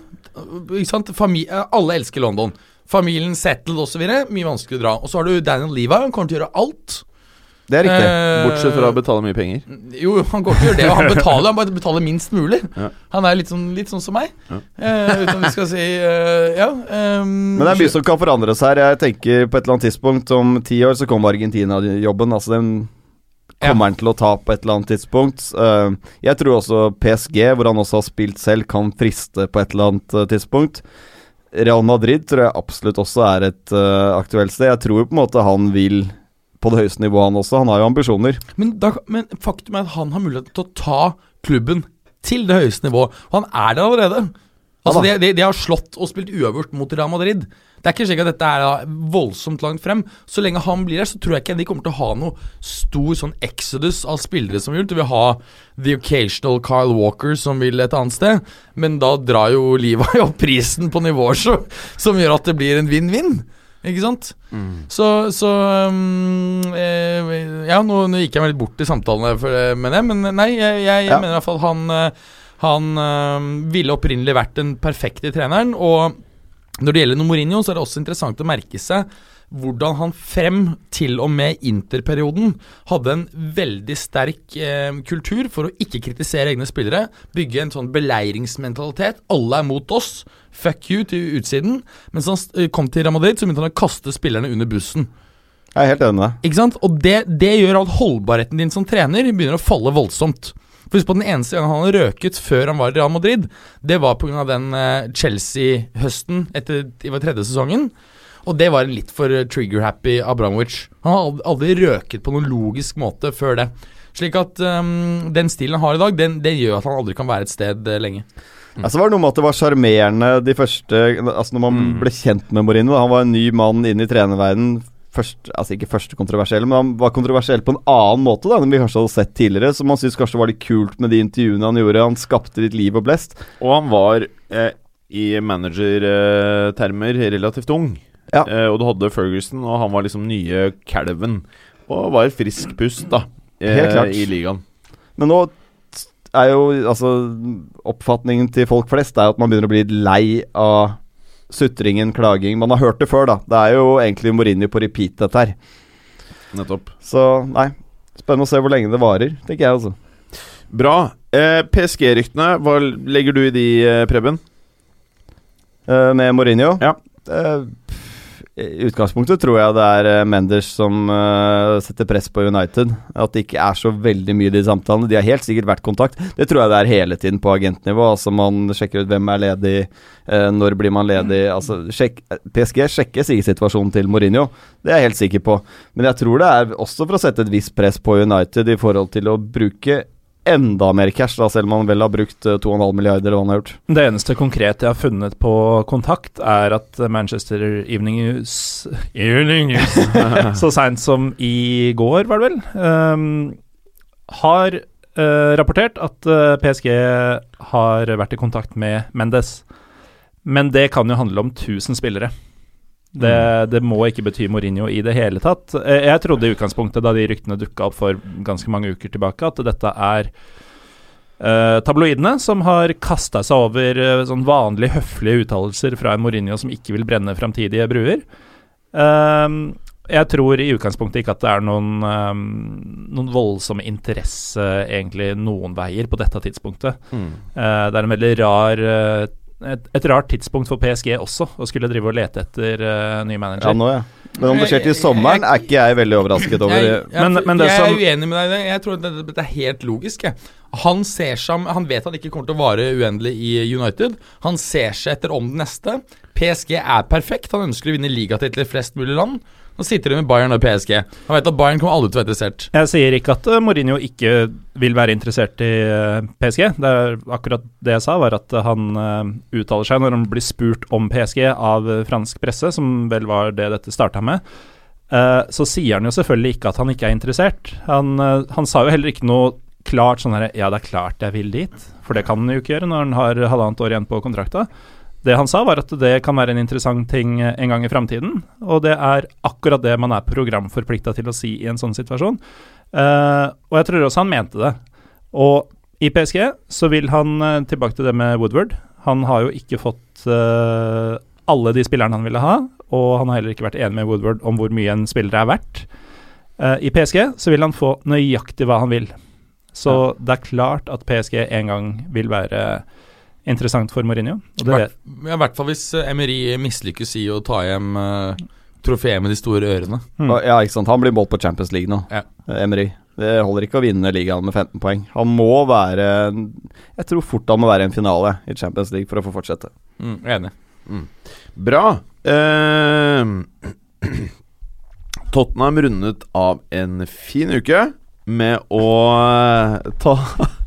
Ikke sant? Fami alle elsker London. Familien settled osv. Mye vanskelig å dra. Og så har du Daniel Levi, han kommer til å gjøre alt. Det er riktig. Eh, Bortsett fra å betale mye penger. Jo, han går til å gjøre det, og han betaler, han bare betaler minst mulig. Ja. Han er litt sånn, litt sånn som meg. Ja. Uh, uten vi skal si uh, Ja. Um, Men det er mye som kan forandres her. Jeg tenker på et eller annet tidspunkt om ti år så kommer Argentina-jobben. Altså den kommer han til å ta på et eller annet tidspunkt. Uh, jeg tror også PSG, hvor han også har spilt selv, kan friste på et eller annet tidspunkt. Real Madrid tror jeg absolutt også er et aktuelt sted. Jeg tror på en måte han vil på det høyeste nivået, han også. Han har jo ambisjoner. Men, da, men faktum er at han har mulighet til å ta klubben til det høyeste nivået. Og han er der allerede. Altså, de, de, de har slått og spilt uavgjort mot Real Madrid. Det er ikke slik at dette er voldsomt langt frem. Så lenge han blir her, så tror jeg ikke de kommer til å ha noe stor sånn exodus av spillere som vil. De vil ha the occasional Kyle Walker som vil et annet sted. Men da drar jo Levi opp prisen på nivåer så, som gjør at det blir en vinn-vinn. Ikke sant? Så, så um, eh, Ja, nå, nå gikk jeg meg litt bort i samtalene for, eh, jeg, men nei, jeg, jeg, jeg Ja. mener i hvert fall han eh, Han um, ville opprinnelig vært den perfekte treneren. Og når det gjelder Mourinho, så er det også interessant å merke seg hvordan han frem til og med interperioden hadde en veldig sterk eh, kultur for å ikke kritisere egne spillere. Bygge en sånn beleiringsmentalitet. Alle er mot oss. Fuck you til utsiden. Mens han eh, kom til Real Madrid, så begynte han å kaste spillerne under bussen. Jeg er helt enig med deg. Ikke sant? Og det, det gjør at holdbarheten din som trener begynner å falle voldsomt. For husk på Den eneste gangen han røket før han var i Real Madrid, det var pga. den eh, Chelsea-høsten etter det var tredje sesongen. Og det var en litt for eh, trigger-happy Abramovic. Han har aldri, røket på noen logisk måte før det. Slik at um, den stilen han har i dag, den, den gjør at han aldri kan være et sted eh, lenge. Altså var det noe med at det var sjarmerende de første Altså Når man Mm. ble kjent med Mourinho Han var en ny mann inn i trenerverdenen. Først, altså Ikke første kontroversiell, men han var kontroversiell på en annen måte da enn vi kanskje hadde sett tidligere. Så man syntes kanskje var litt kult med de intervjuene han gjorde. Han skapte litt liv og blest. Og han var eh, i managertermer relativt ung. Ja. Eh, og du hadde Ferguson, og han var liksom nye calven. Og var et frisk pust, da, eh, Helt klart. i ligaen. Men nå er jo altså Oppfatningen til folk flest er at man begynner å bli lei av sutringen, klaging. Man har hørt det før, da. Det er jo egentlig Mourinho på repeat, dette her. Nettopp. Så nei. Spennende å se hvor lenge det varer, tenker jeg altså. Bra. Eh, PSG-ryktene, hva legger du i de, eh, Preben? Eh, med Mourinho. Ja. Eh, I utgangspunktet tror jeg det er Menders Mendes som uh, setter press på United. At det ikke er så veldig mye i de samtalene. De har helt sikkert vært kontakt. Det tror jeg det er hele tiden på agentnivå. Altså Man sjekker ut hvem er ledig, uh, når blir man ledig. Altså sjek, PSG sjekker sikkert situasjonen til Mourinho, det er jeg helt sikker på. Men jeg tror det er også for å sette et visst press på United i forhold til å bruke enda mer cash, da, selv om han vel har brukt eh, 2,5 milliarder, eller hva han har gjort. Det eneste konkrete jeg har funnet på kontakt, er at Manchester Evening News Evening News Så seint som i går, var det vel, um, har uh, rapportert at uh, PSG har vært i kontakt med Mendes. Men det kan jo handle om 1000 spillere. Det, det må ikke bety Mourinho i det hele tatt. Eh, Jeg trodde i utgangspunktet, da de ryktene dukka opp for ganske mange uker tilbake, at dette er uh, tabloidene som har kasta seg over uh, sånn vanlig høflige uttalelser fra en Mourinho som ikke vil brenne framtidige bruer. Uh, jeg tror i utgangspunktet ikke at det er noen, ehm, noen voldsom interesse egentlig noen veier på dette tidspunktet. Mm. Uh, det er en veldig rar eh, et, et rart tidspunkt for PSG også, å skulle drive og lete etter uh, ny manager. Ja, nå, ja. Men om det skjer til sommeren, er ikke jeg veldig overrasket over. Jeg, jeg, Men- men det jeg som- er uenig med deg i det. Jeg tror dette, dette er helt logisk. Jeg. Han ser seg Han vet at det ikke kommer til å vare uendelig i United. Han ser seg etter om det neste. PSG er perfekt. Han ønsker å vinne ligatitler i flest mulig land. Nå sitter de med Bayern og PSG. Han vet at Bayern kommer aldri til å være interessert. Jeg sier ikke at eh, Mourinho ikke vil være interessert i eh, PSG. Det er akkurat det jeg sa, var at han eh, uttaler seg når han blir spurt om PSG av fransk presse, som vel var det dette starta med. Så sier han jo selvfølgelig ikke at han ikke er interessert. Han, han sa jo heller ikke noe klart sånn her Ja, det er klart jeg vil dit. For det kan han jo ikke gjøre når han har halvannet år igjen på kontrakta. Det han sa, var at det kan være en interessant ting eh, en gang i framtiden. Og det er akkurat det man er programforplikta til å si i en sånn situasjon. Uh, og jeg tror også han mente det. Og i PSG så vil han eh, tilbake til det med Woodward. Han har jo ikke fått uh, alle de spillerne han ville ha, og han har heller ikke vært enig med Woodward om hvor mye en spiller er verdt. Uh, I PSG så vil han få nøyaktig hva han vil. Så det er klart at PSG en gang vil være interessant for Mourinho. Og det vet, I hvert fall hvis eh, Emery mislykkes i å ta hjem uh, trofeet med de store ørene. Mm. Ja, ikke sant. Han blir målt på Champions League nå, Ja. eh, Emery. Det holder ikke å vinne ligaen med 15 poeng. Han må være Jeg tror fort han må være i en finale i Champions League for å få fortsette. Mm, enig. Bra. Eh, Tottenham rundet av en fin uke med å ta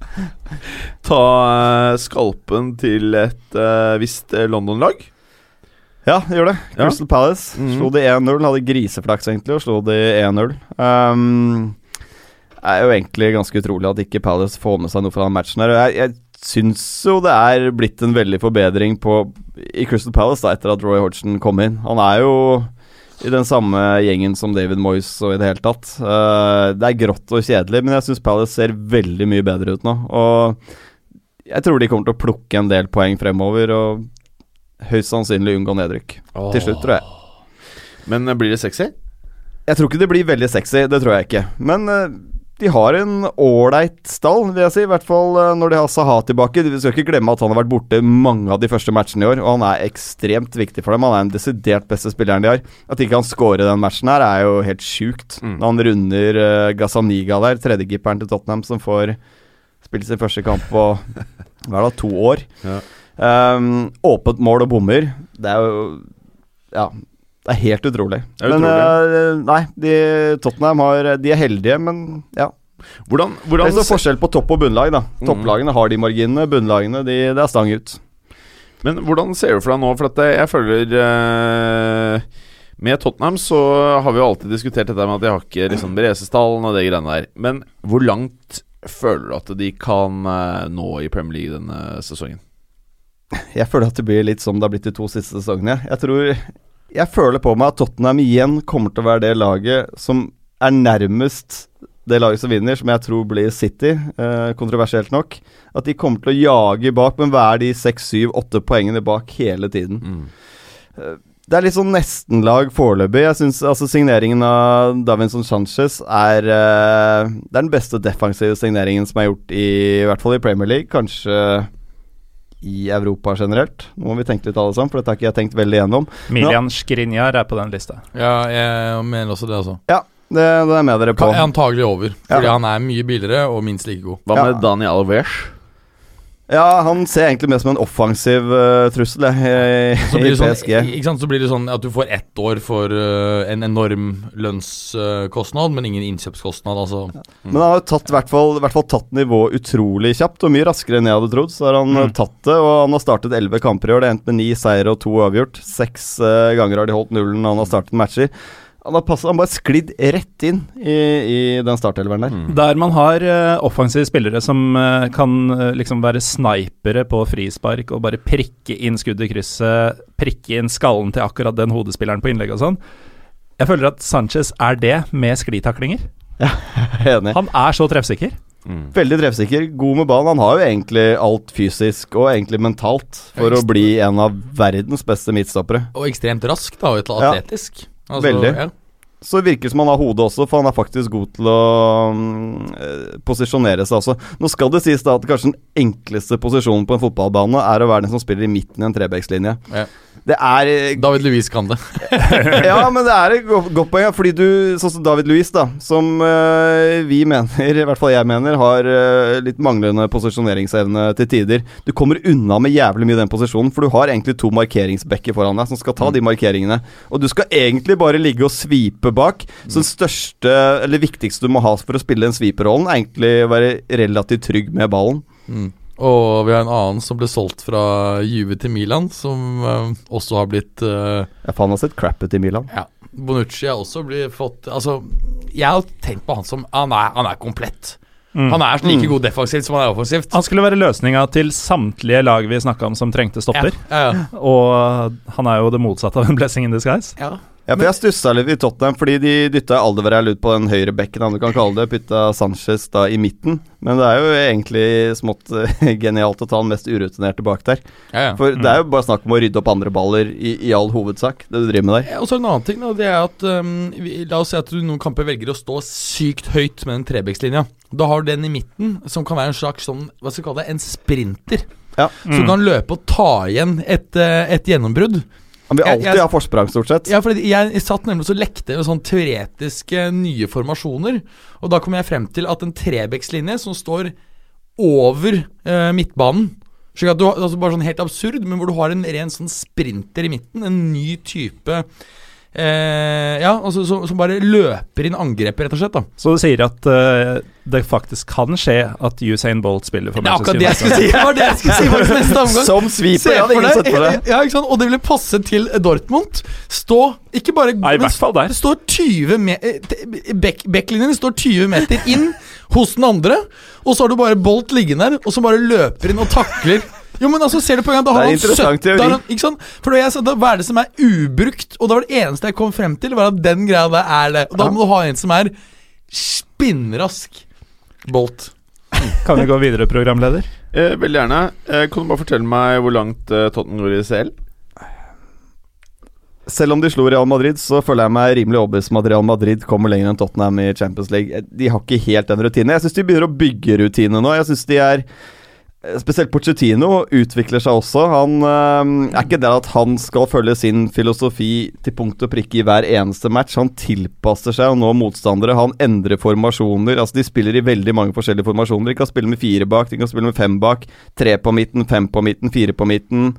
Ta eh, skalpen til et uh, visst eh, London-lag. Ja, gjør det. Ja. Crystal Palace mm. slo de 1-0. Hadde griseflaks, egentlig, og slo de 1-0. Um, det er jo egentlig ganske utrolig at ikke Palace får med seg noe fra den matchen. her Jeg, jeg syns jo det er blitt en veldig forbedring på, i Crystal Palace da, etter at Roy Hodgson kom inn. Han er jo i den samme gjengen som David Moyes og i det hele tatt. Uh, det er grått og kjedelig, men jeg syns Palace ser veldig mye bedre ut nå. Og jeg tror de kommer til å plukke en del poeng fremover, og høyst sannsynlig unngå nedrykk. Til slutt, tror jeg. Men eh, blir det sexy? Jeg tror ikke det blir veldig sexy, det tror jeg ikke. Men eh, de har en ålreit stall, vil jeg si. I hvert fall eh, når de har Saha tilbake. Vi skal ikke glemme at han har vært borte mange av de første matchene i år, og han er ekstremt viktig for dem. Han er den desidert beste spilleren de har. At ikke han scorer den matchen her, er jo helt sjukt. Mm. Når han runder uh, Gazaniga der, tredjekeeperen til Tottenham, som får spilt sin første kamp på hva er det, to år. Ja. Um, åpent mål og bommer. Det er jo Ja. Det er helt utrolig. Er men utrolig. eh, nei, de, Tottenham har, de er heldige, men ja. Hvordan, Det er så forskjell på topp og bunnlag, da. Mhm. Topplagene har de marginene, bunnlagene de, det er stang ut. Men hvordan ser du for deg nå? For at jeg føler eh, Med Tottenham så har vi jo alltid diskutert dette med at de har ikke liksom Beresestallen og det greiene der. Men hvor langt føler du at de kan eh, nå i Premier League denne sesongen? Jeg føler at det blir litt som det har blitt de to siste sesongene. Jeg tror Jeg føler på meg at Tottenham igjen kommer til å være det laget som er nærmest det laget som vinner, som jeg tror blir City, eh, kontroversielt nok. At de kommer til å jage bak, men være de seks, syv, åtte poengene bak hele tiden. Det er litt sånn nestenlag foreløpig. Jeg synes altså Signeringen av Davinson Sanchez er eh, Det er den beste defensive signeringen som er gjort i, i hvert fall i Premier League. Kanskje i Europa generelt. Nå må vi tenke litt alle sammen, for dette har ikke jeg tenkt veldig gjennom. Milian Skriniar er på den lista. Ja, jeg mener også det, altså. Ja, det, det er med dere på. Antagelig over, fordi Ja. han er mye billigere og minst like god. Hva Ja. med Daniel Alves? Ja, han ser egentlig mer som en offensiv uh, trussel jeg, i, i PSG. sånn, ikke sant? så blir det sånn at du får ett år for uh, en enorm lønnskostnad, men ingen innkjøpskostnad. Altså. Men han har jo tatt, i hvert fall, i hvert fall tatt nivået utrolig kjapt, og mye raskere enn jeg hadde trodd. Så har han mm. tatt det, og han har startet elleve kamper i år. Det endte endt med ni seier og to avgjort. Seks eh, ganger har de holdt nullen han har startet matcher. Han har, passet, han bare sklidd rett inn i, i den startelveren der. Der man har uh, offensive spillere som uh, kan uh, liksom være snipere på frispark og bare prikke inn skudd i krysset, prikke inn skallen til akkurat den hodespilleren på innlegg og sånn. Jeg føler at Sanchez er det med sklitaklinger. Enig. Han er så treffsikker. Veldig treffsikker, god med ballen. Han har jo egentlig alt fysisk og egentlig mentalt for å bli en av verdens beste midtstoppere. Og ekstremt rask, da, og atletisk. Ja. Altså, Veldig. Ja. Så virker det som han har hodet også, for han er faktisk god til å mm, eh, posisjonere seg også. Nå skal det sies da at kanskje den enkleste posisjonen på en fotballbane er å være den som spiller i midten i en trebekslinje. Ja. Det er eh, David Louis kan det. Ja, men det er et godt, godt poeng. Fordi du, sånn som David Louis, da, som uh, vi mener, i hvert fall jeg mener, har uh, litt manglende posisjoneringsevne til tider. Du kommer unna med jævlig mye den posisjonen, for du har egentlig to markeringsbekker foran deg som skal ta de markeringene. Og du skal egentlig bare ligge og svipe bak. Så den største, eller viktigste du må ha for å spille den sviperrollen, er egentlig å være relativt trygg med ballen. Og vi har en annen som ble solgt fra Juve til Milan, som uh, også har blitt uh, Jeg faen har sett crappet i Milan. Ja. Bonucci har også blitt fått Altså, jeg har tenkt på han som Han er, han er komplett. Han er like god defensivt som han er offensivt. Han skulle være løsninga til samtlige lag vi snakka om som trengte stopper. Ja, ja, Og han er jo det motsatte av en blessing in disguise. ja. Ja, for Jeg stussa litt i Tottenham fordi de dytta Aldevarell ut på den høyre bekken, om du kan kalle det. Putta Sanchez da i midten. Men det er jo egentlig smått eh, genialt å ta den mest urutinerte bak der. ja, ja. For det er jo bare snakk om å rydde opp andre baller i, i all hovedsak, det du driver med der. Ja, Og så en annen ting, da, det er at um, vi, La oss si at du noen kamper velger å stå sykt høyt med den trebekslinja. Da har du den i midten, som kan være en slags sånn Hva skal vi kalle det? En sprinter. Ja. Som kan løpe og ta igjen et, eh, et gjennombrudd. Han vil alltid jeg- ha forsprang, stort sett. Ja, fordi jeg satt nemlig og lekte med sånn teoretiske nye formasjoner. Og da kom jeg frem til at en trebekslinje som står over eh, midtbanen du altså Bare sånn helt absurd, men hvor du har en ren sånn sprinter i midten. En ny type eh, Ja, altså som, som bare løper inn angrepet, rett og slett. da Så du sier at uh, det faktisk kan skje at Usain Bolt spiller for er akkurat Manchester det jeg skulle United? si! Det var det jeg skulle si faktisk neste omgang. Som sweeper, Jeg hadde ingen sett på det. ja, ikke sant? Og det ville passe til Dortmund. Stå ikke bare Nei, i hvert fall der. Står 20 meter Backlinjen står 20 meter inn hos den andre, og så har du bare Bolt liggende der, og så bare løper inn og takler. Jo, men altså, ser du på en gang, Da har han 70 da har teori. han, ikke sant? For da jeg sa, da, Hva er det som er ubrukt? Og da var det eneste jeg kom frem til, var at den greia der er det. Og da må du ha en som er spinnrask. Bolt. Kan vi gå videre, programleder? Eh, veldig gjerne. Eh, kan du bare fortelle meg hvor langt eh, Tottenham går i CL? Selv om de slo Real Madrid, så føler jeg meg rimelig overbevist om at Real Madrid kommer lenger enn Tottenham i Champions League. De har ikke helt den rutinen. Jeg syns de begynner å bygge rutine nå. Jeg synes de er eh, Spesielt Pochettino utvikler seg også. Han øh, er ikke der at han skal følge sin filosofi til punkt og prikke i hver eneste match. Han tilpasser seg og nå motstandere. Han endrer formasjoner. Altså De spiller i veldig mange forskjellige formasjoner. De kan spille med fire bak, de kan spille med fem bak. Tre på midten, fem på midten, fire på midten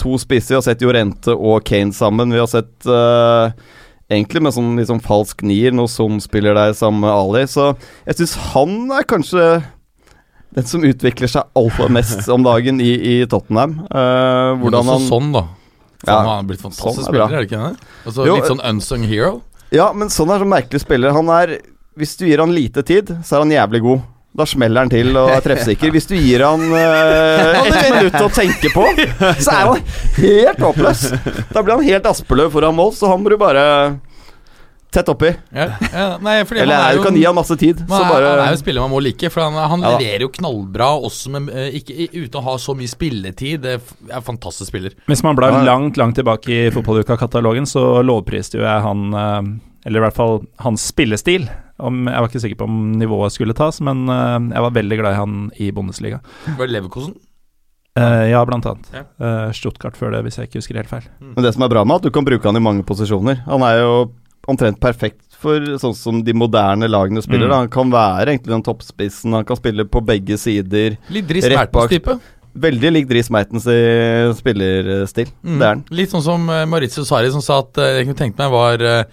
to spisser. Vi har sett Jorente og Kane sammen. Vi har sett øh, egentlig med sånn liksom falsk nier når Zoom spiller der sammen med Ali. Så jeg syns han er kanskje den som utvikler seg altfor mest om dagen i, i Tottenham. Eh, Men hvordan også han sånn, da. Ja, han har blitt sånn er spiller, er det ikke det? Altså, Jo, litt sånn unsung hero. Ja, men sånn er sånn merkelig spiller. Han er Hvis du gir han lite tid, så er han jævlig god. Da smeller han til og er treffsikker. Hvis du gir han uh, et minutt å tenke på, så er han helt håpløs. Da blir han helt Aspeløv foran mål, så han må du bare tett oppi. Ja, ja, nei, fordi Eller han er du jo kan gi han masse tid. Man, er, han er jo en spiller man må like, for han, han Ja leverer jo knallbra også med, eh, ikke, uten å ha så mye spilletid. Det er en fantastisk spiller. Hvis man blar Ja. langt, langt tilbake i fotballuka-katalogen, så lovpriste jo jeg han eh, Eller i hvert fall hans spillestil. Om, jeg var ikke sikker på om nivået skulle tas, men eh, jeg var veldig glad i han i Bundesliga. Var det Leverkosen? Uh, ja, blant annet. Ja. Uh, Stuttgart før det, hvis jeg ikke husker helt feil. Men det som er bra med at du kan bruke han i mange posisjoner. Han er jo omtrent perfekt for sånn som de moderne lagene spiller. Mm. da. Han kan være egentlig den toppspissen, han kan spille på begge sider. Litt Dries Rett. Mertens-type. Veldig lik Dries Mertens i spillerstil. Mm. Det er han. Litt sånn som Maritzo Sari som sa at uh, jeg kunne tenkt meg var eh,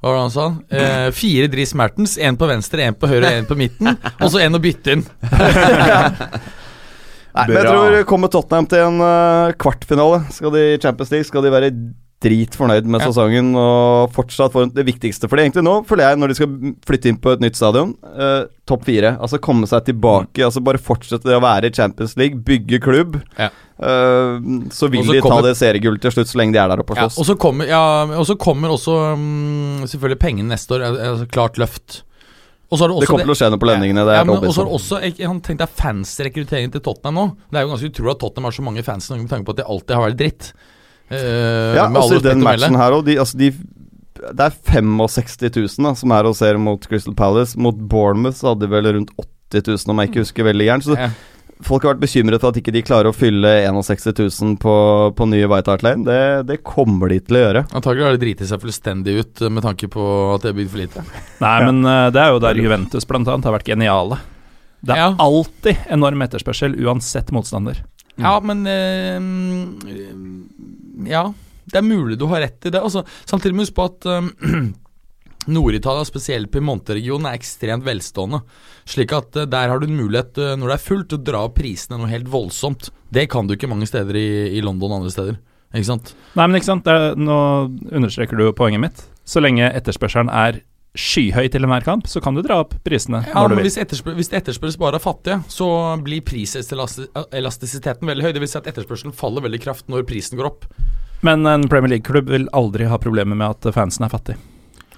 Hva var det han sa? Eh, fire Dries Mertens, én på venstre, én på høyre og én på midten. og så én å bytte inn. Nei, men jeg tror kommer Tottenham til en eh, kvartfinale. Skal de i Champions League, skal de være dritfornøyd med Ja. sesongen og fortsatt får det viktigste for dem egentlig nå, føler jeg, når de skal flytte inn på et nytt stadion, eh, topp fire. Altså komme seg tilbake, altså bare fortsette det å være i Champions League, bygge klubb. Ja. Eh, så vil også de de ta det seriegullet til slutt, så lenge de er der oppe og Ja, og så kommer, ja, kommer også um, selvfølgelig pengene neste år. er- er Altså, klart løft. Og så har du det kommer til å skje noe på lønningene. Det er ja, men også, Han også jeg, jeg Tenk deg fansrekrutteringen til Tottenham nå. Det er jo ganske utrolig at Tottenham har så mange fans med tanke på at de alltid har vært dritt. Eh, Ja, altså i den matchen her òg, de, altså de det er 65 000 da, som er og ser mot Crystal Palace. Mot Bournemouth så hadde de vel rundt 80 000, om jeg ikke husker veldig gærent. Så Ja. folk har vært bekymret for at ikke de klarer å fylle 61 000 på, på nye White Hart Lane. Det, det kommer de til å gjøre. Antagelig har de driti seg fullstendig ut med tanke på at det er bygd for lite. Nei, men uh, det er jo der Juventus annet har vært geniale. Det er Ja. alltid enorm etterspørsel, uansett motstander. Ja, men eh, Ja, det er mulig du har rett i det. Altså, samtidig må du huske på at um, Nord-Italia, spesielt Piemonte-regionen, er ekstremt velstående. Slik at uh, der har du en mulighet, uh, når det er fullt, å dra opp prisene noe helt voldsomt. Det kan du ikke mange steder i, i London og andre steder. Ikke sant? Nei, men ikke sant, er, nå understreker du poenget mitt. Så lenge etterspørselen er skyhøy til enhver kamp, så kan du dra opp prisene Ja, når du men vil. hvis, etterspør hvis det etterspørres bare av fattige, så blir priselastisiteten veldig høy. Det vil si at etterspørselen faller veldig kraft når prisen går opp. Men en Premier League-klubb vil aldri ha problemer med at fansen er fattig.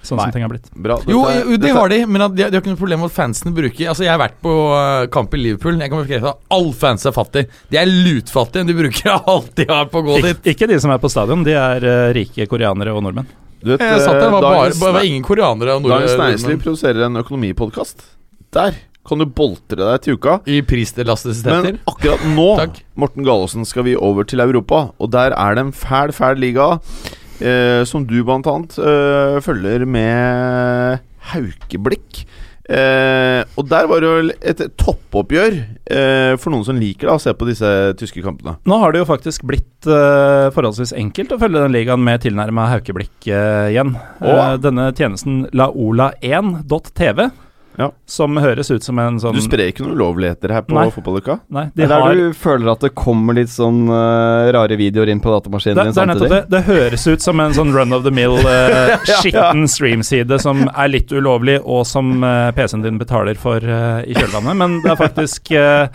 Sånn Nei. som ting har blitt. Bra. Jo, Dette jo, jo, det dette- har de, men de, har ikke noe problem med at fansene bruker Altså, jeg har vært på uh, kamp i Liverpool. Jeg kan bekrefte at all fans er fattig. De er lutfattige. De bruker alt de har på å gå dit. Ik ikke de som er på stadion, de er uh, rike koreanere og nordmenn. Vet, Jeg satt der, var, bare, bare, Dagens- var ingen koreanere Dagens Næringsliv produserer en økonomipodkast. Der kan du boltre deg til uka. I priselastisiteter. Men akkurat nå, Morten Gallosen, skal vi over til Europa. Og der er det en fæl, fæl liga eh, som du blant annet eh, følger med haukeblikk. Eh, og der var det jo et toppoppgjør eh, for noen som liker da, å se på disse tyske kampene. Nå har det jo faktisk blitt eh, forholdsvis enkelt å følge den ligaen med tilnærma haukeblikk eh, igjen. Eh, denne tjenesten laola1.tv, Ja. som høres ut som en sånn Du sprer ikke noen ulovligheter her på Nei. fotballuka? Nei, Det de er har der du føler at det kommer litt sånn uh, rare videoer inn på datamaskinen det, din det er samtidig. det. Det høres ut som en sånn run of the mill, uh, skitten streamside som er litt ulovlig, og som uh, PC-en din betaler for uh, i kjølvannet. Men det er faktisk eh,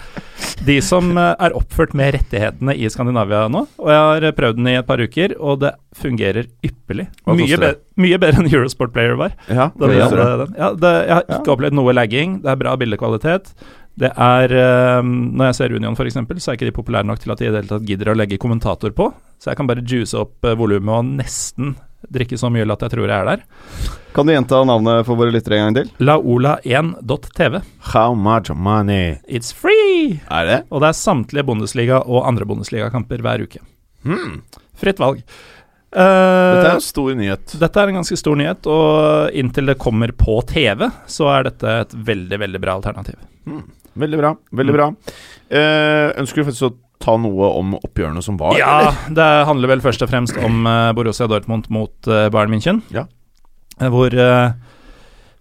de som eh, er oppført med rettighetene i Skandinavia nå. Og jeg har eh, prøvd den i et par uker, og det fungerer ypperlig. Mye, be mye bedre enn Eurosport Player var. Ja, det. Ja, jeg har ikke opplevd noe lagging. Det er bra bildekvalitet. Det er eh, Når jeg ser Union f.eks., så er ikke de populære nok til at de i det hele tatt gidder å legge kommentator på. Så jeg kan bare juice opp uh, volumet og nesten drikke så mye øl at jeg tror jeg er der. Kan du gjenta navnet for våre lyttere en gang til? Laola1.tv. How much money? It's free! Er det? Og det er samtlige Bundesliga og andre Bundesliga-kamper hver uke. Hmm. Fritt valg. Eh, Dette er en stor nyhet. Dette er en ganske stor nyhet, og inntil det kommer på TV, så er dette et veldig, veldig bra alternativ. Veldig bra. veldig bra eh, Ønsker du faktisk å ta noe om oppgjørene som var? Ja, eller? det handler vel først og fremst om eh, Borussia Dortmund mot uh, Bayern München. Ja. Eh, hvor eh,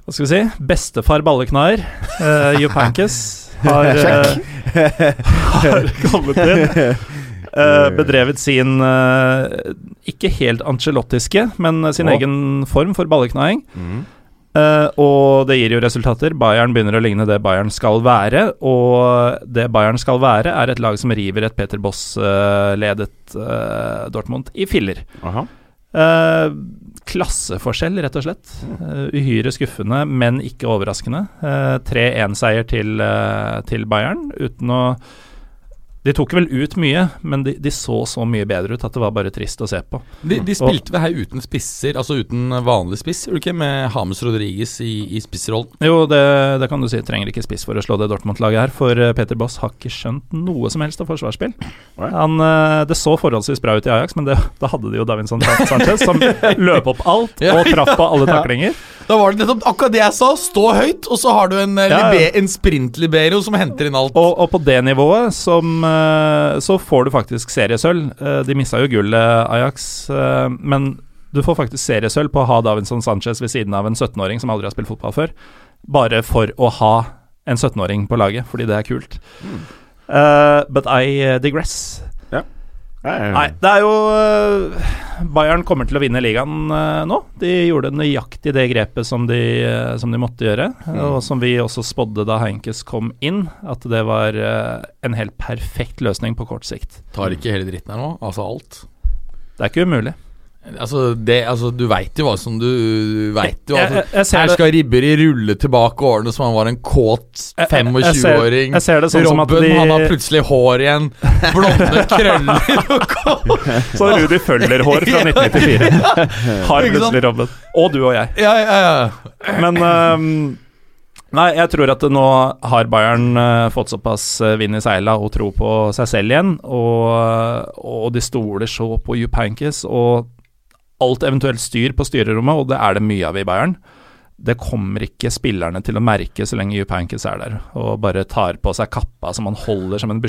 Hva skal vi si? Bestefar balleknar, uh, Jupp Heynckes, har, eh, har kommet inn. eh, bedrevet sin uh, ikke helt ancelottiske, men sin oh. egen form for balleknaing. Mm. Uh, og det gir jo resultater. Bayern begynner å ligne det Bayern skal være. Og det Bayern skal være, er et lag som river et Peter Boss-ledet Dortmund i filler. Klasseforskjell, rett og slett. Uhyre skuffende, men ikke overraskende. Eh, 3-1-seier til, til Bayern, uten å De tok vel ut mye, men de, de så så mye bedre ut at det var bare trist å se på. De, de spilte vel her uten spisser, altså uten vanlig spiss, gjorde de ikke? Med Hames Rodriguez i, i spissrollen. Jo, det, det kan du si. Trenger ikke spiss for å slå det Dortmund-laget her, for eh, Peter Boss har ikke skjønt noe som helst av forsvarsspill. Han, eh, det så forholdsvis bra ut i Ajax, men det, da hadde de jo Davinson Sanchez, som løp opp alt og traff på alle taklinger. Da var det nettopp akkurat det jeg sa. Stå høyt, og så har du en, eh, Ja, ja. en sprint-libero som henter inn alt. Og, og på det nivået som, så får du faktisk seriesølv. Eh, De mista jo gullet, Ajax, eh, men du får faktisk seriesølv på å ha Davinson Sanchez ved siden av en 17-åring som aldri har spilt fotball før. Bare for å ha en 17-åring på laget, fordi det er kult. Eh, but I digress. Nei, Nei, det er jo øh, Bayern kommer til å vinne ligaen eh, nå. De gjorde nøyaktig det grepet som de, eh, som de måtte gjøre, og som vi også spådde da Heinkes kom inn, at det var eh, en helt perfekt løsning på kort sikt. Tar ikke hele dritten her nå? Altså alt? Det er ikke umulig. Altså, det, altså Du veit jo hva som du veit jo. Altså, jeg- jeg ser her skal Ribberi rulle tilbake årene som han var en kåt Jeg- jeg- jeg ser- 25-åring. jeg ser det sånn Robben, de- han har plutselig hår igjen. Blonde krøller og. Så Rudi Føller-hår fra 1994 har plutselig Robben. Og du og jeg. Ja, ja, ja. Men um, Nei, jeg tror at nå har Bayern eh, fått såpass uh, vind i seila og tro på seg selv igjen, og, og de stoler så på Jupp Heynckes og alt eventuelt styr på styrerommet, og det er det mye av i Bayern. Det kommer ikke spillerne til å merke så lenge Jupankis er der, og bare tar på seg kappa som han holder som en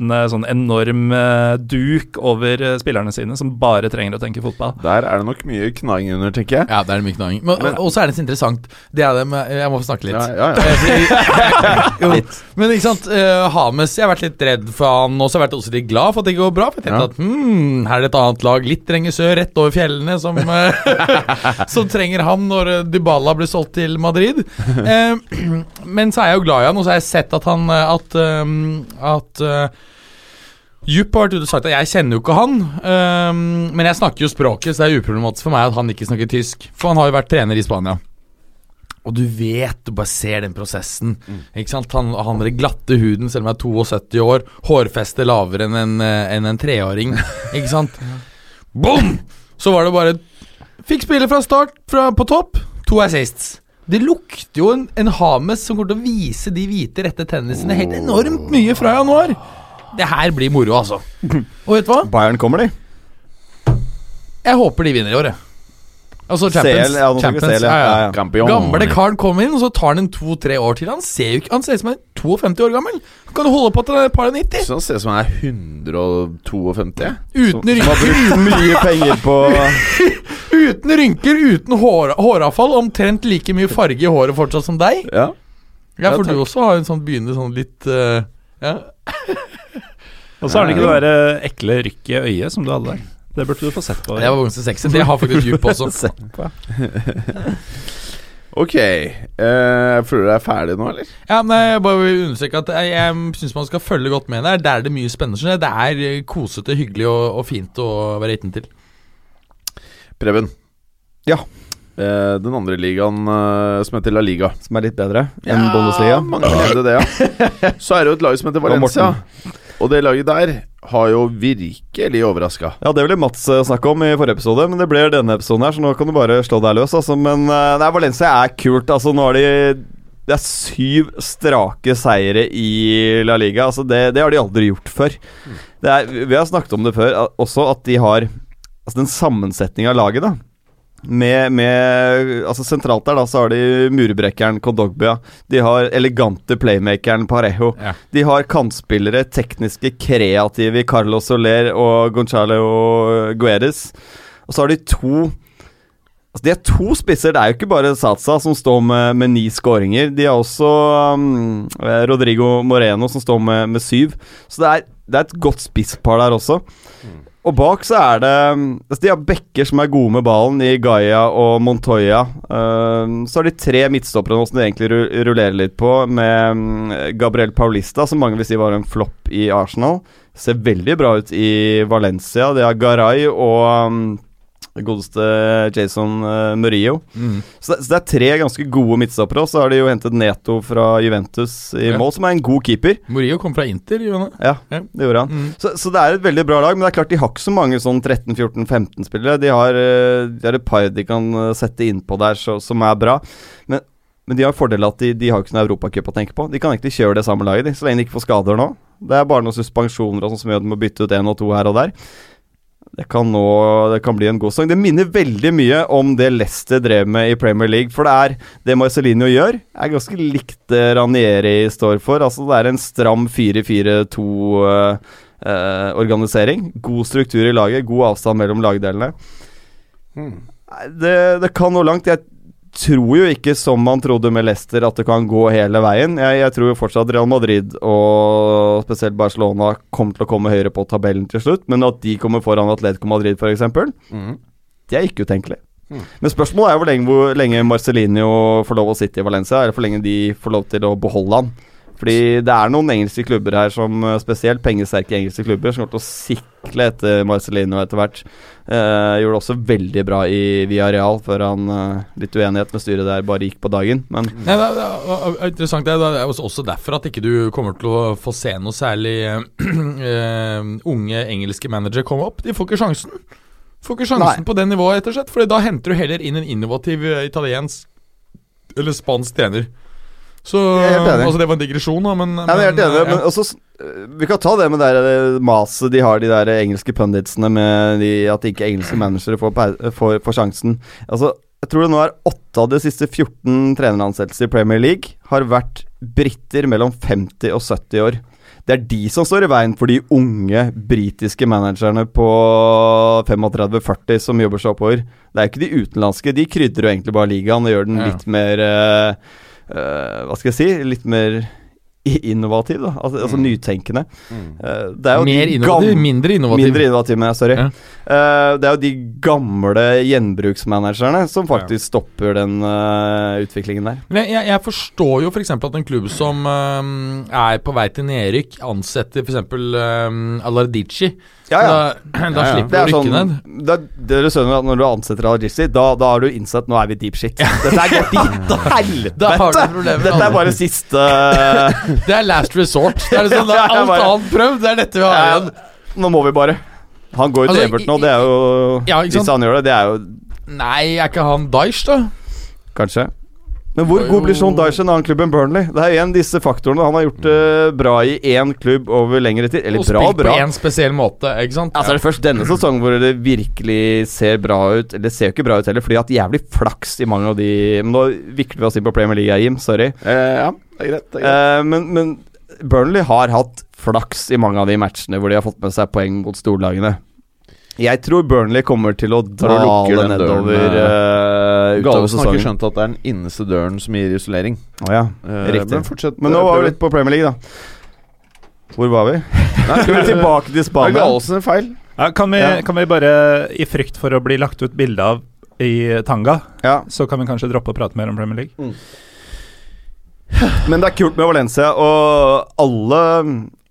beskyttende sånn enorm eh, duk over eh, spillerne sine, som bare trenger å tenke fotball. Der er det nok mye knaging under, tenker jeg. Ja, det er det mye knaging. Men, og så er det så interessant Det er det med Jeg må få snakke litt. Ja, ja, ja. Eh, jo, men ikke sant uh, Hames Jeg har vært litt redd for han også. Jeg har vært også litt glad for at det går bra. For jeg tenkte at hmm, her er det et annet lag litt lenger sør, rett over fjellene, som, eh, som trenger ham når eh, Dybala blir solgt til Madrid. Uh, men så er jeg jo glad i han, og så har jeg sett at han eh, At, eh, at eh, Jupp har vært ute og sagt at jeg kjenner jo ikke han, um, men jeg snakker jo språket, så det er uproblematisk for meg at han ikke snakker tysk. For han har jo vært trener i Spania. Og du vet, du bare ser den prosessen. Ikke sant? Han, han med den glatte huden, selv om jeg er 72 år. Hårfeste lavere enn en, en, en treåring. Ikke sant? Boom! Så var det bare Fikk spille fra start fra, på topp. To assists. Det lukter jo en, en Hames som kommer til å vise de hvite, rette tennisene helt enormt mye fra januar. Det her blir moro, altså. Og vet du hva? Bayern kommer, de. Jeg håper de vinner i år, jeg. Altså Champions. CL, ja, nå snakker vi Champions CL, ja. ja, ja. Gamle karen kommer inn, og så tar han en to-tre år til. Han ser jo ikke Han ser ut som han er 52 år gammel. Han kan jo holde på til han er et par og 90. Så han ser ut som han er 152. jeg. Uten Som har rynker, brukt mye penger på uten rynker, uten hår, håravfall. Omtrent like mye farge i håret fortsatt som deg. Ja. Ja, Ja, for du takk. også har en sånn begynner sånn litt eh, Ja. Og så har han ikke det der eh, ekle rykket i øyet som du hadde der. Det burde du få sett på. Jeg var ganske sexy. Det har faktisk djup også. Ok. Eh, jeg føler du er ferdig nå, eller? Ja, nei, jeg bare vil understreke at jeg, jeg syns man skal følge godt med der. Der er det mye spennende. skjer. Det er eh, kosete, hyggelig og, og fint å være vitne til. Preben. Ja. Eh, den andre ligaen eh, som heter La Liga. Som er litt bedre enn Bundesliga. mange levde det, ja. Så er det jo et lag som heter Valencia. Og det laget der har jo virkelig overraska. Ja, det ville Mats eh, snakke om i forrige episode, men det ble denne episoden her, så nå kan du bare slå deg løs. Altså. Men eh, nei, Valencia er kult. Altså, nå har de Det er syv strake seire i La Liga. Altså, det, det har de aldri gjort før. Det er, vi har snakket om det før også, at de har Altså den sammensetninga av laget, da. Med, med Altså Sentralt der da så har de murbrekkeren Kondogbia. De har elegante playmakeren Parejo. Ja. De har kantspillere, tekniske, kreative Carlos Soler og Gonzalo Guedes. Og så har de to Altså De er to spisser. Det er jo ikke bare Satsa som står med, med ni skåringer. De har også um, eh, Rodrigo Moreno som står med, med syv. Så det er, det er et godt spisspar der også. Og bak så er det um, altså De har backer som er gode med ballen, i Gaia og Montoya. Um, så har de tre midtstoppere som de egentlig rullerer litt på, med um, Gabriel Paulista, som mange vil si var en flopp i Arsenal. Ser veldig bra ut i Valencia. De har Garay og godeste Jason uh, Murillo. Så, det, så det er tre ganske gode midtstoppere. Så har de jo hentet Neto fra Juventus i Ja. mål, som er en god keeper. Murillo kom fra Inter. Jone. Ja, Ja. det gjorde han. Mm. Så, så det er et veldig bra lag, men det er klart de har ikke så mange sånn 13-14-15 spillere. De har, eh, de har et par de kan eh, sette innpå der så, som er bra. Men, men de har fordel at de, de har ikke noen Europacup å tenke på. De kan egentlig kjøre det samme laget, de, så lenge de ikke får skader nå. Det er bare noen suspensjoner og sånn som gjør at de må bytte ut én og to her og der. Det kan, nå, det kan bli en god sang. Det minner veldig mye om det Leicester drev med i Premier League. For det er det Marcelino gjør, er ganske likt det Ranieri står for. Altså Det er en stram 4-4-2-organisering. god struktur i laget, god avstand mellom lagdelene. Mm. Det, det kan nå langt. Jeg, tror jo ikke, som man trodde med Leicester, at det kan gå hele veien. Jeg, jeg tror jo fortsatt Real Madrid og spesielt Barcelona kommer til å komme høyere på tabellen til slutt, men at de kommer foran Atletico Madrid f.eks., mm. det er ikke utenkelig. Mm. Men spørsmålet er hvor lenge, hvor lenge Marcelinho får lov å sitte i Valencia, eller hvor lenge de får lov til å beholde han. Fordi det er noen engelske klubber her som eh, spesielt pengesterke engelske klubber som kommer til å sikle etter Marcelino etter hvert. Eh, gjorde det også veldig bra i Villarreal før han eh, litt uenighet med styret der bare gikk på dagen. Men ja, det, er, det er- det er interessant. Det er, det er også- derfor at ikke du kommer til å få se noe særlig eh, unge engelske manager komme opp. De får ikke sjansen. Får ikke sjansen Nei. på det nivået, rett og slett. For da henter du heller inn en innovativ eh, italiensk eller spansk trener. Så. Altså, det var en digresjon, da, men, ja, men enig. Men også, vi kan ta det med det øh, maset de har, de der engelske punditsene med de, at ikke engelske managere får, får, får sjansen. Altså, jeg tror det nå er åtte av de siste 14 treneransettelser i Premier League har vært briter mellom 50 og 70 år. Det er de som står i veien for de unge britiske managerne på 35-40 som jobber seg oppover. Det er ikke de utenlandske. De krydrer jo egentlig bare ligaen og gjør den litt mer øh, øh, Hva skal jeg si? Litt mer innovativ, da. Altså, altså nytenkende. Mm. det er jo Mer innovativ, mindre innovativ. Mindre innovativ, men sorry. Ja. Uh, det er jo de gamle gjenbruksmanagerne som faktisk stopper den uh, utviklingen der. Men jeg, jeg, jeg forstår jo f.eks. at en klubb som øhm, er på vei til nedrykk, ansetter f.eks. Um, Alardici. Ja, ja. Da, da Ja, ja. slipper du å rykke ned. sånn det, er sånn skjønner at Når du ansetter Al-Jizzi, da, da har du innsett nå er vi deep shit. Dette er gått til helvete! Da. Dette er bare siste Det er last resort. Det er liksom, alt bare- annet prøvd. Det er dette vi har igjen. Nå må vi bare Han går jo til Altså, Everton, og det er jo Ja, ikke sant? Hvis han gjør det, det er jo Nei, er ikke han Daish, da? Kanskje. Men hvor god blir Sean Dyche i en annen klubb enn Burnley? Det er igjen disse faktorene. Han har gjort det bra i én klubb over lengre tid. Eller Og bra, spilt bra. på én spesiell måte, ikke sant? Altså er det først denne sesongen hvor det virkelig ser bra ut. Eller det ser jo ikke bra ut heller, fordi de har hatt jævlig flaks i mange av de Men nå vikler vi oss inn på Premier League, Jim. Sorry. Uh, ja, det er greit. Det er greit. Uh, men, men Burnley har hatt flaks i mange av de matchene hvor de har fått med seg poeng mot storlagene. Jeg tror Burnley kommer til å dale nedover eh, utover sesongen. har ikke skjønt at det er den innerste døren som gir isolering. Oh, ja. uh, Riktig. Men fortsett. Men nå var vi litt på Premier League, da. Hvor var vi? Skal vi tilbake til Spania? Gallosen feil. Ja, kan, vi, Ja. kan vi bare, i frykt for å bli lagt ut bilde av i Tanga, Ja, så kan vi kanskje droppe å prate mer om Premier League? Men det er kult med Valencia, og alle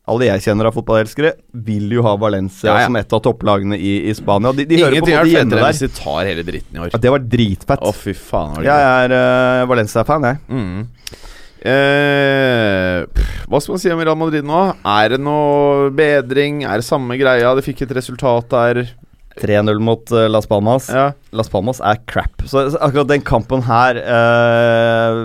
alle jeg kjenner av fotballelskere, vil jo ha Valencia Ja, ja. som et av topplagene i, i Spania. De, de Ingenting er hjemme enn hvis de tar hele dritten i år. Ja, det var dritfett. Å, fy faen. var det Jeg er uh, Valencia-fan, jeg. Mm. Eh, pff, hva skal man si om Real Madrid nå? Er det noe bedring? Er det samme greia? Det fikk et resultat der. 3-0 mot uh, Las Palmas. Ja. Las Palmas er crap. Så, så akkurat den kampen her eh,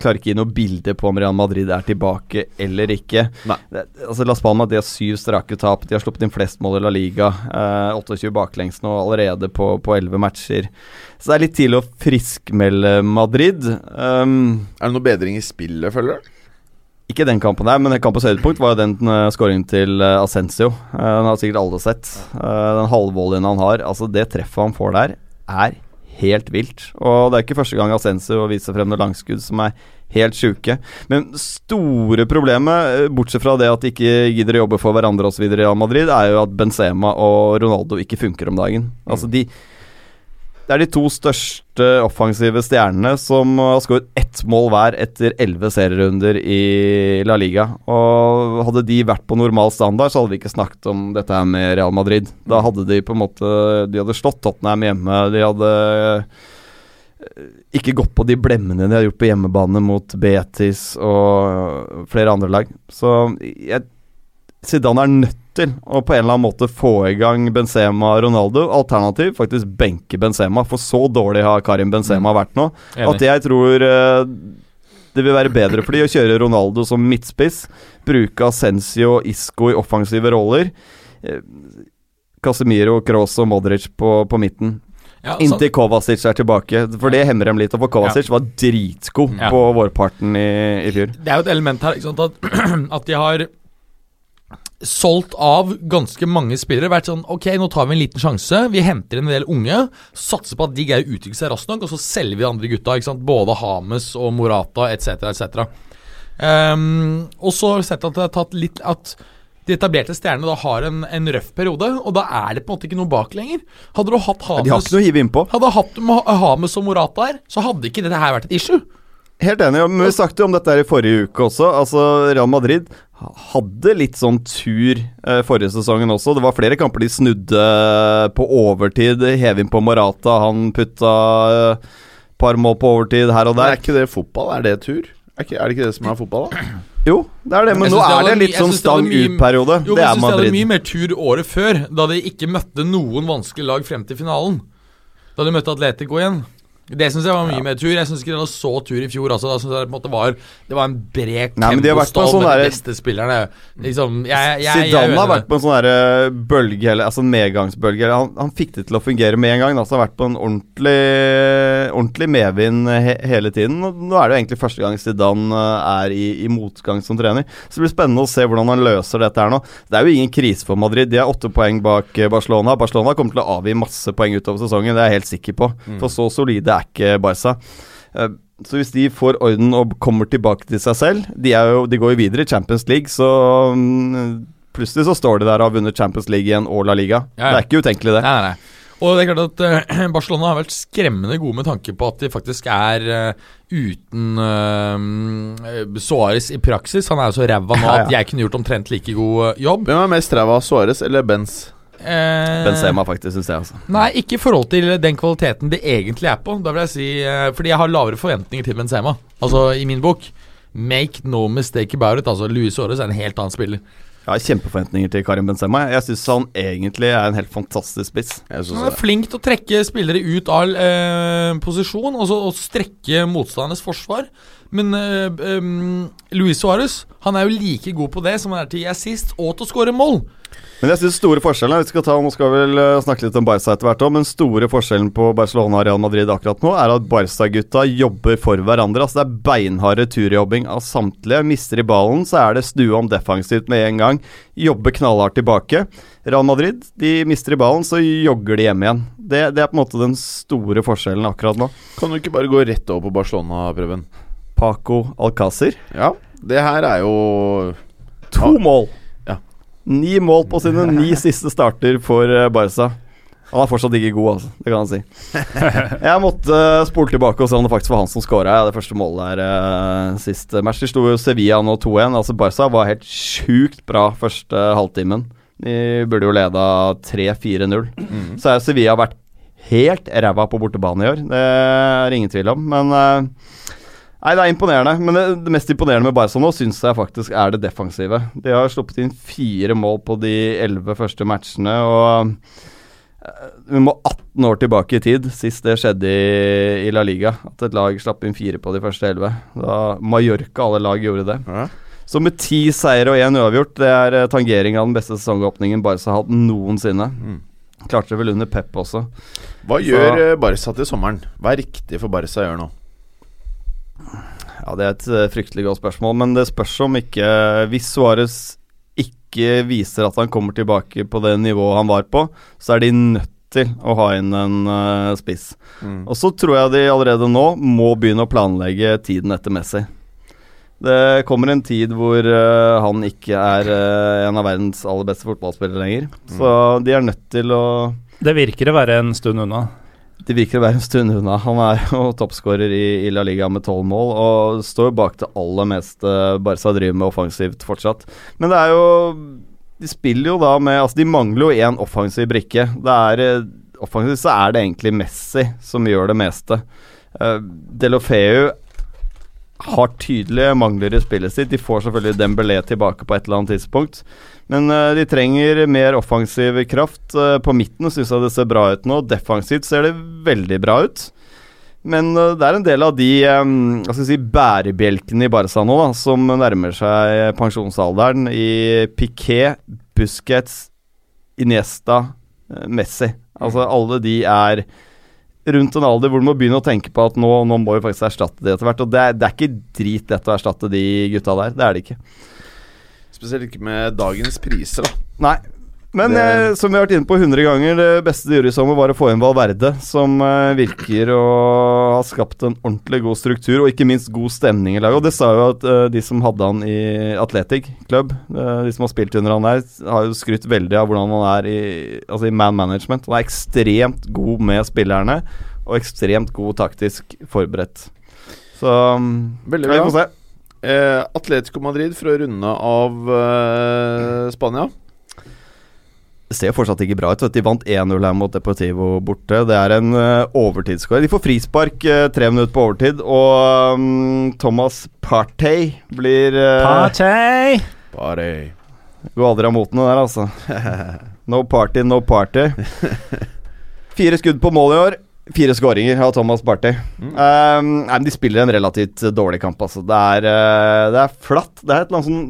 Klarer ikke gi noe bilde på om Real Madrid er tilbake eller ikke. Det, altså Las Palmas de har syv strake tap. De har sluppet inn flest mål i La Liga. Eh, 28 baklengs nå allerede på, elleve 11 matcher. Så det er litt tidlig å friskmelde Madrid. Um, Er det noe bedring i spillet, føler du? ikke den kampen der, men kampens høydepunkt var jo den uh, skåringen til uh, Ascencio. Eh, den har sikkert alle sett. Eh, den halvvolleyen han har, altså det treffet han får der, er helt vilt. Og det er ikke første gang Ascencio viser frem noen langskudd som er helt sjuke. Men store problemet, eh, bortsett fra det at de ikke gidder å jobbe for hverandre osv. i Real Madrid, er jo at Benzema og Ronaldo ikke funker om dagen. Altså de det er de to største offensive stjernene som har skåret ett mål hver etter elleve serierunder i La Liga. Og hadde de vært på normal standard, så hadde vi ikke snakket om dette her med Real Madrid. Da hadde de på en måte De hadde slått Tottenham hjemme. De hadde eh, ikke gått på de blemmene de har gjort på hjemmebane mot Betis og flere andre lag. Så jeg Zidane er nødt til å på en eller annen måte få i gang Benzema og Ronaldo. Alternativ faktisk benke Benzema, for så dårlig har Karim Benzema vært nå. At jeg tror eh, det vil være bedre for de å kjøre Ronaldo som midtspiss. Bruke Ascencio og Isco i offensive roller. Eh, Casemiro, Kroos og Modric på, på midten. Ja, sant. Inntil Kovacic er tilbake. For det hemmer dem litt. Og for Kovacic var dritgod Ja. på vårparten i, i fjor. Det er jo et element her, at, at de har solgt av ganske mange spillere. Vært sånn Ok, nå tar vi en liten sjanse. Vi henter en del unge. Satser på at de greier å utvikle seg raskt nok, og så selger vi de andre gutta. ikke sant? Både Hames og Morata etc. etc. Um, og så har vi sett at det har tatt litt At de etablerte stjernene da har en, en røff periode, og da er det på en måte ikke noe bak lenger. Hadde du hatt De har Hames ikke noe å hive innpå. Hadde du hatt Hames og Morata her, så hadde ikke dette her vært et issue. Helt enig. Men vi snakket jo om dette her i forrige uke også. Altså, Real Madrid hadde litt sånn tur eh, forrige sesongen også. Det var flere kamper de snudde på overtid. Hev inn på Morata. Han putta et par mål på overtid her og Men er der. ikke det fotball? Er det tur? Er ikke, er det ikke det som er fotball, da? Jo, det er det. Men nå det er det litt sånn det stang ut-periode. Jo, er Madrid. jeg syns det hadde mye mer tur året før, da de ikke møtte noen vanskelige lag frem til finalen. Da de møtte Atletico igjen. Det syns jeg var mye mer tur. Jeg syns ikke det var så tur i fjor. også. da synes jeg det var Det var en bred tempostall sånn med de beste spillerne. Liksom, jeg, jeg, Zidane har vært på en sånn derre bølge, altså en medgangsbølge. Han, han fikk det til å fungere med en gang. Han har vært på en ordentlig, ordentlig medvind he, hele tiden. Nå er det jo egentlig første gang Zidane eh, er i, i motgang som trener. Så det blir spennende å se hvordan han løser dette her nå. Det er jo ingen krise for Madrid. De har åtte poeng bak eh, Barcelona. Barcelona kommer til å avgi masse poeng utover sesongen, det er jeg helt sikker på. For så solide er ikke Barca. Eh, Så hvis de får orden og kommer tilbake til seg selv De, er jo, de går jo videre i Champions League, så mm, plutselig så står de der og har vunnet Champions League igjen og La Liga. Ja, ja. Det er ikke utenkelig, det. Nei, nei, nei. Og det er klart at eh, Barcelona har vært skremmende gode med tanke på at de faktisk er eh, uten uh, Suárez i praksis. Han er jo så ræva nå Ja, ja. at jeg kunne gjort omtrent like god eh, jobb. Hvem er mest ræva, Suárez eller Benz? Eh, Benzema, faktisk, syns jeg. altså Nei, ikke i forhold til den kvaliteten det egentlig er på. Da vil jeg si eh, Fordi jeg har lavere forventninger til Benzema. Altså, i min bok. Make no mistake about it. Altså, Luis Aarhus er en helt annen spiller. Jeg har kjempeforventninger til Karim Benzema. Jeg syns han egentlig er en helt fantastisk spiss. Han er flink til å trekke spillere ut av eh, posisjon og, så, og strekke motstandernes forsvar. Men eh, um, Luis Suárez han er jo like god på det som han er til assist og til å skåre mål. Men jeg synes store forskjellen vi skal ta, Nå skal vi vel eh, snakke litt om Barca etter hvert òg, men store forskjellen på Barcelona og Real Madrid akkurat nå er at Barca-gutta jobber for hverandre. Altså Det er beinhard returjobbing av samtlige. Mister de ballen, så er det stue om defensivt med en gang. Jobber knallhardt tilbake. Real Madrid de mister de ballen, så jogger de hjem igjen. Det, det er på en måte den store forskjellen akkurat nå. Kan du ikke bare gå rett over på Barcelona-prøven? Paco Alcázar. Ja, det her er jo To mål! Ja. Ni mål på sine ni siste starter for eh, Barca. Han er fortsatt ikke god, altså. Det kan han si. Jeg måtte uh, spole tilbake og se om det faktisk var han som scora det første målet der uh, sist match. De jo Sevilla nå 2-1. Altså Barca var helt sjukt bra første halvtimen. De burde jo leda 3-4-0. Så har Sevilla vært helt ræva på bortebane i år. Det er ingen tvil om. Men eh, Nei, det er imponerende. Men det, det mest imponerende med Barca nå syns jeg faktisk er det defensive. De har sluppet inn fire mål på de elleve første matchene, og eh, vi må 18 år tilbake i tid, sist det skjedde i, i La Liga. At et lag slapp inn fire på de første elleve. Da Mallorca, alle lag, gjorde det. Ja. Så med ti seire og én uavgjort, det er eh, tangering av den beste sesongåpningen Barca har hatt noensinne. Klarte det vel under Pep også. Hva gjør Så, Barca til sommeren? Hva er riktig for Barca å gjøre nå? Ja, Det er et eh, fryktelig godt spørsmål, men det spørs om ikke Hvis Suárez ikke viser at han kommer tilbake på det nivået han var på, så er de nødt til å ha inn en uh, spiss. Mm. Og så tror jeg de allerede nå må begynne å planlegge tiden etter Messi. Det kommer en tid hvor uh, han ikke er uh, en av verdens aller beste fotballspillere lenger. Så de er nødt til å Det virker å være en stund unna. Det virker å være en stund unna. Han er jo toppskårer i, i La Liga med tolv mål og står bak det aller meste Barca driver med offensivt fortsatt. Men det er jo De spiller jo da med Altså, de mangler jo én offensiv brikke. Det er eh, Offensivt så er det egentlig Messi som gjør det meste. Uh, Delofeu har tydelige mangler i spillet sitt. De får selvfølgelig Dembélé tilbake på et eller annet tidspunkt. Men uh, de trenger mer offensiv kraft. Uh, på midten syns jeg det ser bra ut nå. Defensivt ser det veldig bra ut. Men uh, det er en del av de um, si, bærebjelkene i Barca nå da, som nærmer seg pensjonsalderen. I Piquet, Busquets, Iniesta, Messi. Altså alle de er rundt en alder hvor du må begynne å tenke på at nå, nå må vi faktisk erstatte de etter hvert. Og det er, det er ikke drit lett å erstatte de gutta der. Det er det ikke. Spesielt ikke med dagens priser, da. Nei. Men Det- eh, som vi har vært inne på 100 ganger, det beste de gjorde i sommer, var å få inn Valverde, som eh, virker å ha skapt en ordentlig god struktur, og ikke minst god stemning i laget. Og det sa jo at eh, de som hadde han i Athletic Club, eh, de som har spilt under han der, har jo skrytt veldig av hvordan han er i, altså i man management. Han er ekstremt god med spillerne, og ekstremt god taktisk forberedt. Så Veldig Veldig vi får bra. se. Eh, Atletico Madrid for å runde av eh, Spania. Ser fortsatt ikke bra ut. De vant 1-0 her mot Deportivo borte. Det er en uh, overtidsskåring. De får frispark eh, tre minutter på overtid, og mm, Thomas Partey blir uh, Partey! Bare Går aldri av moten, det der, altså. No party, no party. Fire skudd på mål i år. Fire skåringer av Thomas Partey. Um, nei, men de spiller en relativt dårlig kamp, altså. Det er, eh, det er flatt. Det er et eller annet sånn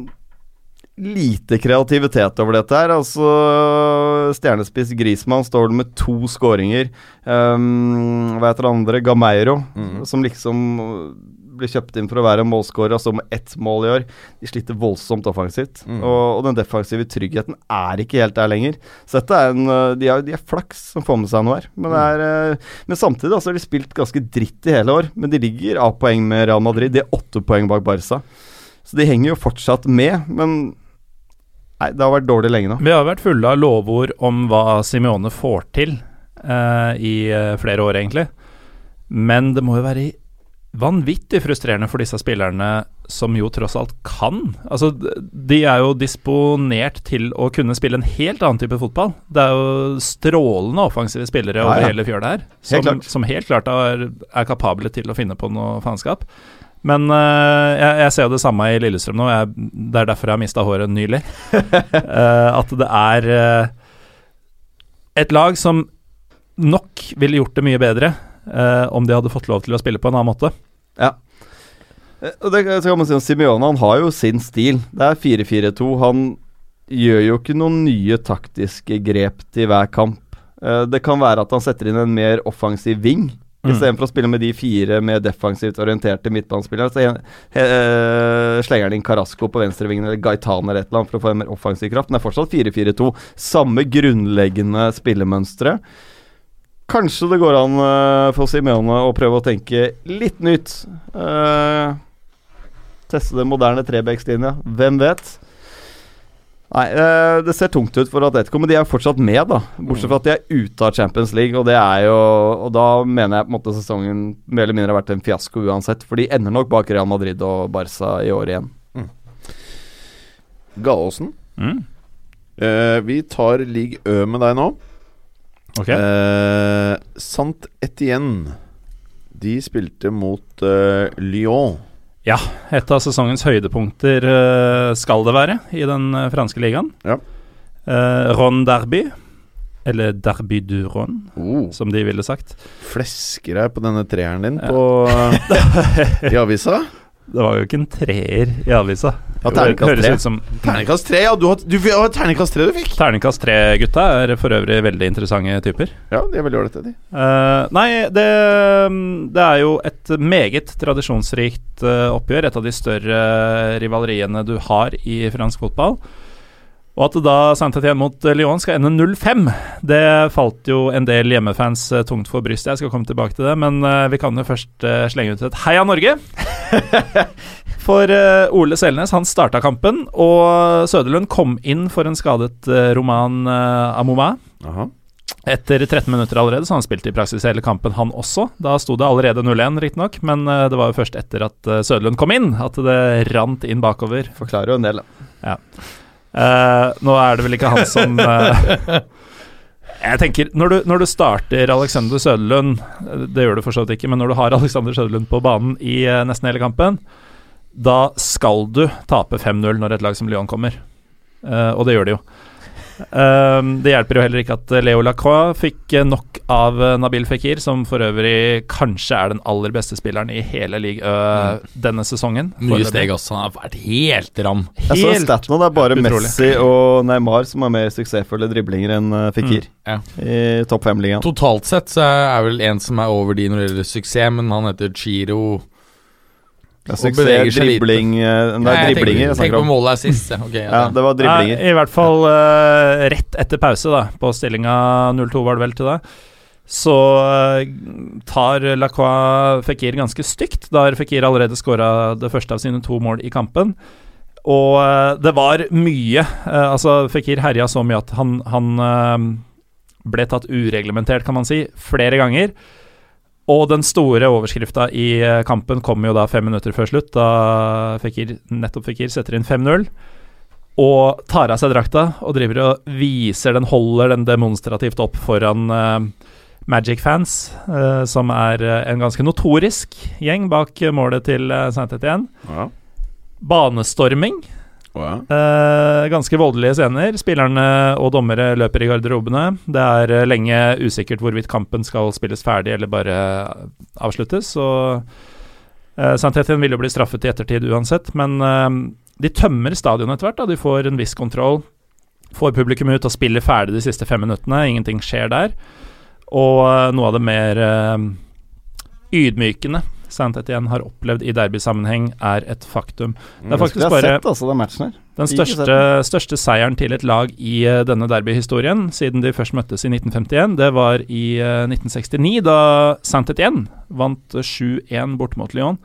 lite kreativitet over dette her. Altså Stjernespiss Grismann står med to skåringer. Um, hva heter det andre? Gameiro, som liksom blir kjøpt inn for å være målskårer, altså med ett mål i år. De sliter voldsomt offensivt. Og, og den defensive tryggheten er ikke helt der lenger. Så dette er en uh, De er, de er flaks som får med seg noe her. Men, det er, mm. men samtidig altså, har de spilt ganske dritt i hele år. Men de ligger av poeng med Real Madrid. De er åtte poeng bak Barca. Så de henger jo fortsatt med, men Nei, det har vært dårlig lenge nå. Vi har vært fulle av lovord om hva Simione får til eh, i eh, flere år, egentlig. Men det må jo være vanvittig frustrerende for disse spillerne som jo tross alt kan. Altså, de er jo disponert til å kunne spille en helt annen type fotball. Det er jo strålende offensive spillere Ja, over ja. hele fjøla her, Helt som, klart. som helt klart er, er kapable til å finne på noe faenskap. Men uh, jeg, jeg ser jo det samme i Lillestrøm nå. Jeg, det er derfor jeg har mista håret nylig. uh, at det er uh, et lag som nok ville gjort det mye bedre om de hadde fått lov til å spille på en annen måte. Ja. Og det så kan man si om Simione, han har jo sin stil. Det er 4-4-2. Han gjør jo ikke noen nye taktiske grep til hver kamp. Det kan være at han setter inn en mer offensiv ving. Mm. Istedenfor å spille med de fire med defensivt orienterte midtbanespillere, så he, eh, slenger han inn Carasco på venstrevingen eller Gaitan eller et eller annet for å få en mer offensiv kraft. Men det er fortsatt 4-4-2. Samme grunnleggende spillemønstre. Kanskje det går an uh, for Simeone å prøve å tenke litt nytt. Uh, teste den moderne trebekslinja. Hvem vet? Nei, eh, det ser tungt ut for Atletico, men de er fortsatt med, da. Bortsett fra at de er ute av Champions League, og det er jo Og da mener jeg på en måte sesongen mer eller mindre har vært en fiasko uansett, for de ender nok bak Real Madrid og Barca i år igjen. Gallosen. Mm. Eh, vi tar league Ø med deg nå. Ok. Eh, Sant Etienne. De spilte mot eh, Lyon. Ja, et av sesongens høydepunkter eh, skal det være i den eh, franske ligaen. Ja. Eh, Ron Derby, eller Derby du Ron, Oh, som de ville sagt. flesker deg på denne treeren din Ja. på i avisa. Det var jo ikke en treer i avisa. Ja, terningkast tre. som Terningkast tre, ja. Du har, du, ja, terningkast tre du fikk. Terningkast tre-gutta er for øvrig veldig interessante typer. Ja, de er veldig ålreite, de. Uh, nei, det, det er jo et meget tradisjonsrikt uh, oppgjør. Et av de større rivaleriene du har i fransk fotball. Og at da Saint-Étienne mot eh, Lyon skal ende 0-5, det falt jo en del hjemmefans eh, tungt for brystet. Jeg skal komme tilbake til det, men eh, vi kan jo først slenge ut et heia Norge. For Ole Selnes han starta kampen, og Søderlund kom inn for en skadet Roman Amoma. Aha. Etter 13 minutter allerede, så han spilte i praksis hele kampen, han også. Da sto det allerede 0-1, riktignok, men det var jo først etter at Søderlund kom inn, at det rant inn bakover. Forklarer jo en del, da. Eh, nå er det vel ikke han som uh, Jeg tenker, når du, når du starter Alexander Søderlund eh, Det gjør du for så vidt ikke, men når du har Alexander Søderlund på banen i uh, nesten hele kampen, da skal du tape 5-0 når et lag som Lyon kommer. Og det gjør de jo. Eh, det hjelper jo heller ikke at Leo Lacroix fikk eh, nok av eh, Nabil Fikir, som for øvrig kanskje er den aller beste spilleren i hele liga mm. denne sesongen. Mye steg, også. Han har vært helt ram. Jeg så Helt staten, det er bare utrolig. Messi og Neymar som har mer suksessfulle driblinger enn Fekir mm. ja. i topp fem-ligaen. Totalt sett så er vel en som er over de når det gjelder suksess, men han heter Chiro Det er suksess, dribling eh, Det er jeg driblinger jeg Tenk på målet er sist. Okay, ja, Ja, det var driblinger. Nei, I hvert fall uh, rett etter pause, da, på stillinga 0-2 var det vel til det, så uh, tar Lacroix Fikir ganske stygt. Da har Fikir allerede skåra det første av sine to mål i kampen. Og uh, det var mye eh, Altså, Fikir herja så mye at han, han eh, ble tatt ureglementert, kan man si, flere ganger. Og den store overskrifta i eh, kampen kom jo da fem minutter før slutt, da Fikir, nettopp Fikir setter inn 5-0. Og tar av seg drakta og driver og viser den, holder den demonstrativt opp foran uh, Magic-fans, uh, som er uh, en ganske notorisk gjeng bak eh, målet til uh, Saint-Étienne. Ja. Banestorming. Å, ja. Eh, ganske voldelige scener. Spillerne og dommere løper i garderobene. Det er eh, lenge usikkert hvorvidt kampen skal spilles ferdig eller bare avsluttes. Og uh, Saint-Étienne vil jo bli straffet i ettertid uansett, men eh, de tømmer stadionet etter hvert. da. De får en viss kontroll. Får publikum ut og spiller ferdig de siste fem minuttene. Ingenting skjer der. Og eh, noe av det mer eh, ydmykende Saint-Étienne har opplevd i derbysammenheng, er et faktum. Det er faktisk bare altså, den den største, største seieren til et lag i eh, denne derbyhistorien, siden de først møttes i 1951, det var i eh, 1969, da Saint-Étienne vant eh, 7-1 bort mot Lyon.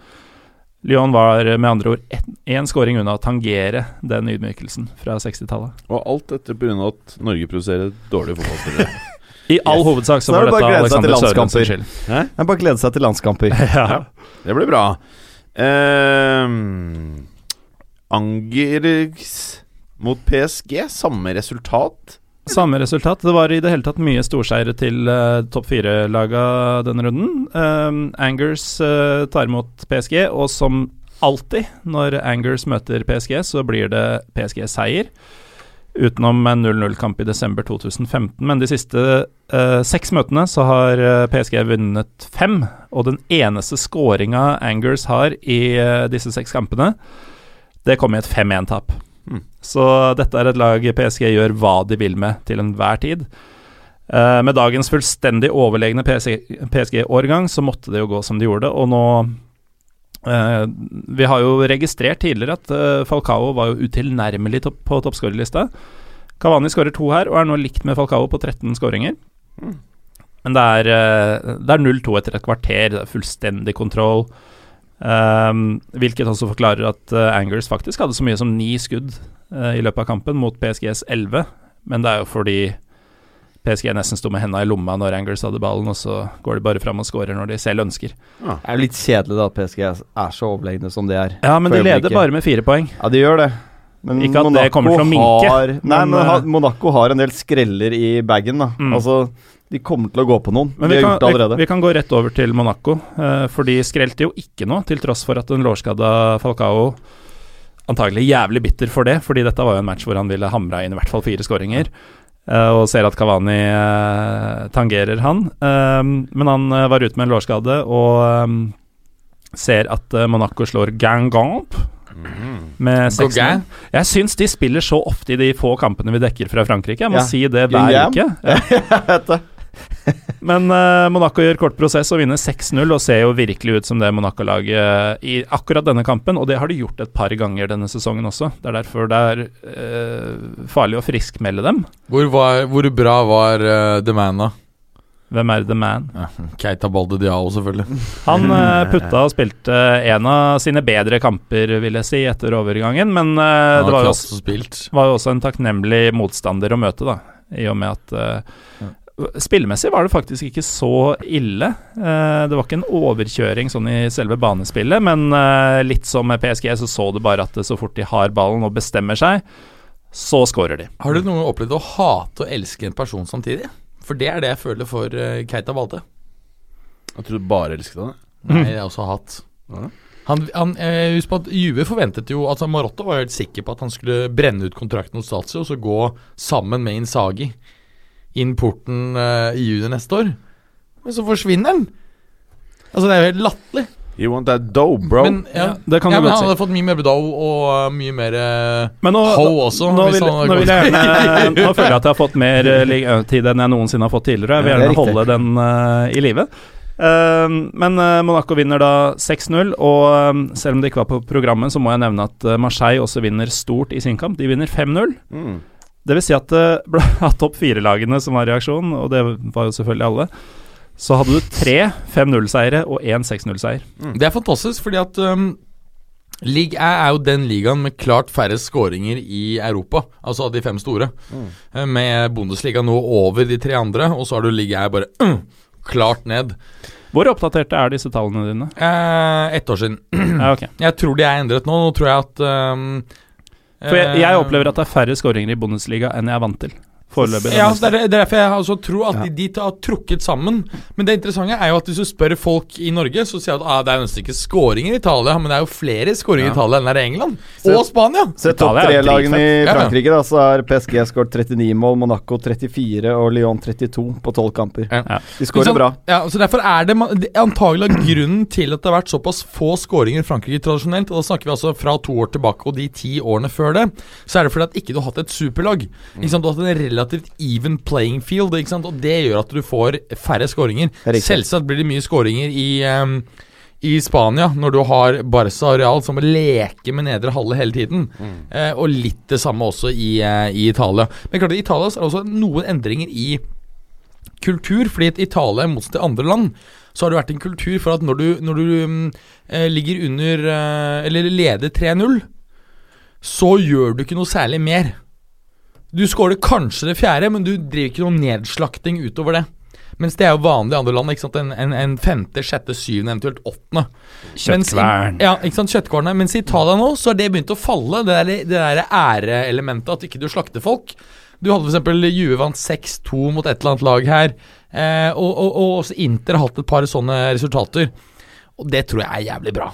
Lyon var eh, med andre ord én scoring unna å tangere den ydmykelsen fra 60-tallet. Og alt dette pga. at Norge produserer dårlige fotballspillere. I all hovedsak så Så var det dette Alexander Sørensens skyld. Det er bare å glede seg til landskamper. Ja. Det blir bra. Uh, Angers mot PSG, samme resultat. Samme resultat. Det var i det hele tatt mye storseire til uh, topp fire-laga denne runden. Uh, Angers uh, tar imot PSG, og som alltid når Angers møter PSG, så blir det PSG-seier. Utenom en 0-0-kamp i desember 2015. Men de siste eh, seks møtene så har eh, PSG vunnet fem. Og den eneste skåringa Angers har i eh, disse seks kampene, det kom i et 5-1-tap. Mm. Så dette er et lag PSG gjør hva de vil med til enhver tid. Eh, med dagens fullstendig overlegne PSG-årgang så måtte det jo gå som de gjorde, og nå eh, Vi har jo registrert tidligere at uh, Falcao var jo utilnærmelig topp, på toppskårerlista. Cavani skårer to her, og er nå likt med Falcao på 13 skåringer. Mm. Men det er, uh, det er 0-2 etter et kvarter, det er fullstendig kontroll. Um, hvilket også forklarer at Angers faktisk hadde så mye som ni skudd i løpet av kampen mot PSGs 11. Men det er jo fordi PSG nesten sto med henda i lomma når Angers hadde ballen, og så går de bare fram og skårer når de selv ønsker. Det er jo litt kjedelig da at PSG er så overlegne som de er. Ja, men de leder bare med fire poeng. Ja, de gjør det. Men Ikke at det kommer til å minke, Har, nei, men, men eh, Monaco har en del skreller i bagen, da. Mm. Altså, de kommer til å gå på noen. Men de vi har kan, gjort det vi, allerede. vi kan gå rett over til Monaco, eh, for de skrelte jo ikke nå, til tross for at den lårskadda Falcao antagelig jævlig bitter for det, fordi dette var jo en match hvor han ville hamra inn i hvert fall fire skåringer. eh, og ser at Kavani eh, tangerer han. Eh, men han eh, var ute med en lårskade og eh, ser at eh, Monaco slår Gangamp med 6-0. Jeg syns de spiller så ofte i de få kampene vi dekker fra Frankrike. Jeg må Ja. si det hver uke. Ja. Men uh, Monaco gjør kort prosess og vinner 6-0 og ser jo virkelig ut som det Monaco-laget i akkurat denne kampen, og det har de gjort et par ganger denne sesongen også. Det er derfor det er uh, farlig å friskmelde dem. Hvor, var, hvor bra var uh, The Man, da? Hvem er the man? Keita Balde Diao, selvfølgelig. Han uh, putta og spilte en av sine bedre kamper, vil jeg si, etter overgangen, men uh, det var jo, også, var jo også en takknemlig motstander å møte, da, i og med at eh, Spillemessig var det faktisk ikke så ille. Eh, det var ikke en overkjøring sånn i selve banespillet, men eh, litt som med PSG så så du bare at så fort de har ballen og bestemmer seg, så skårer de. Har du noen gang opplevd å hate og elske en person samtidig? For det er det jeg føler for uh, Keita Balde. Jeg tror du bare elsket han. Nei, jeg har også hatt. Ja. Han, han, eh, husk på at Juve forventet jo Altså Marotta var helt sikker på at han skulle brenne ut kontrakten hos Lazio og så gå sammen med Insagi inn porten eh, i juni neste år. Men så forsvinner den! Altså, det er jo helt latterlig. You want that dough, bro? Men, ja, det kan ja, du men godt han si. hadde fått mye mer dough og uh, mye mer uh, Men nå, Ho også, nå, hvis vil, han nå, vil jeg nå føler jeg at jeg har fått mer uh, tid enn jeg noensinne har fått tidligere. Jeg vil er gjerne holde den uh, i live. Men Monaco vinner da 6-0, og selv om det ikke var på programmet, så må jeg nevne at Marseille også vinner stort i sin kamp. De vinner 5-0. Mm. Det vil si at av topp fire-lagene som var reaksjonen, og det var jo selvfølgelig alle, så hadde du tre 5-0-seiere og én 6-0-seier. Det er fantastisk, fordi at um, League A er jo den ligaen med klart færre skåringer i Europa. Altså av de fem store. Mm. Med Bundesliga nå over de tre andre, og så har du League A bare uh, klart ned. Hvor oppdaterte er disse tallene dine? Eh, Ett år siden. Ja, okay. Jeg tror de er endret nå. Nå tror jeg at um, For jeg, jeg eh, opplever at det er færre skåringer i Bundesliga enn jeg er vant til. Foreløpig. Ja, det er, det er derfor jeg altså tror at de, de har trukket sammen. Men det interessante er jo at hvis du spør folk i Norge, så sier de at ah, det er nesten ikke skåringer i Italia, men det er jo flere skåringer i Italia enn det er i England. Og Spania! Se topp er tre-lagene i. Ja, ja. Frankrike, da, så har PSG skåret 39 mål, Monaco 34 og Lyon 32 på 12 kamper. Ja. Ja. De skårer sant? bra. Ja, så Derfor er det, er antagelig grunnen til at det har vært såpass få skåringer i Frankrike tradisjonelt, og da snakker vi altså fra to år tilbake og de ti årene før det, så er det fordi at ikke du har hatt et superlag. Ikke sant? Du har hatt en relativt even playing field, og det gjør at du får færre skåringer. Er. Selvsagt blir det mye skåringer i um, i Spania, når du har Barca og Real som leker med nedre halve hele tiden. Eh, og litt det samme også i, uh, i Italia. Men klart i Italia er det også noen endringer i kultur. Fordi et Italia, i motsetning til andre land, så har det vært en kultur for at når du, når du mm, eh, ligger under eh, Eller leder 3-0, så gjør du ikke noe særlig mer. Du skårer kanskje det fjerde, men du driver ikke noen nedslakting utover det. Mens det er jo vanlig i andre land. En, en, en femte, sjette, syvende, eventuelt åttende. Kjøttkvern. Ja, ikke sant, kjøttkvernet. Mens i Italia nå så har det begynt å falle, det der, det der æreelementet at ikke du slakter folk. Du hadde f.eks. Juve vant 6-2 mot et eller annet lag her. Eh, og, og, og også Inter har hatt et par sånne resultater. Og det tror jeg er jævlig bra.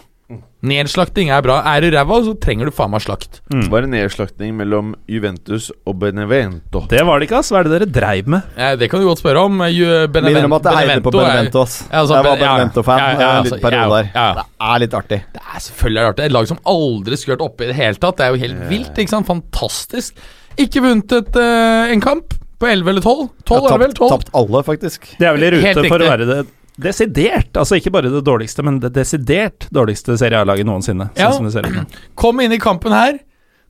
Nedslakting er bra. Er du ræva, så trenger du faen meg slakt. Var det nedslakting mellom Juventus og Benevento. Det var det ikke, ass. Hva er det dere dreiv med? Ja, det kan du godt spørre om. Ju- Beneven- Minner om at jeg eide på Benevento er- ass. Ja, altså, jeg var Benevento-fan ja, ja, en altså, liten periode der. ja. Det er litt artig. Det er selvfølgelig er artig. Et lag som aldri skulle vært oppe i det hele tatt. Det er jo helt vilt. ikke sant? Fantastisk. Ikke vunnet et, uh, en kamp på 11 eller 12. 12 er det vel? 12? Tapt alle, faktisk. De er vel i rute for å være det desidert, altså ikke bare det dårligste, men det desidert dårligste Serie A-laget noensinne. Sånn Ja. som det ser ut. Kom inn i kampen her.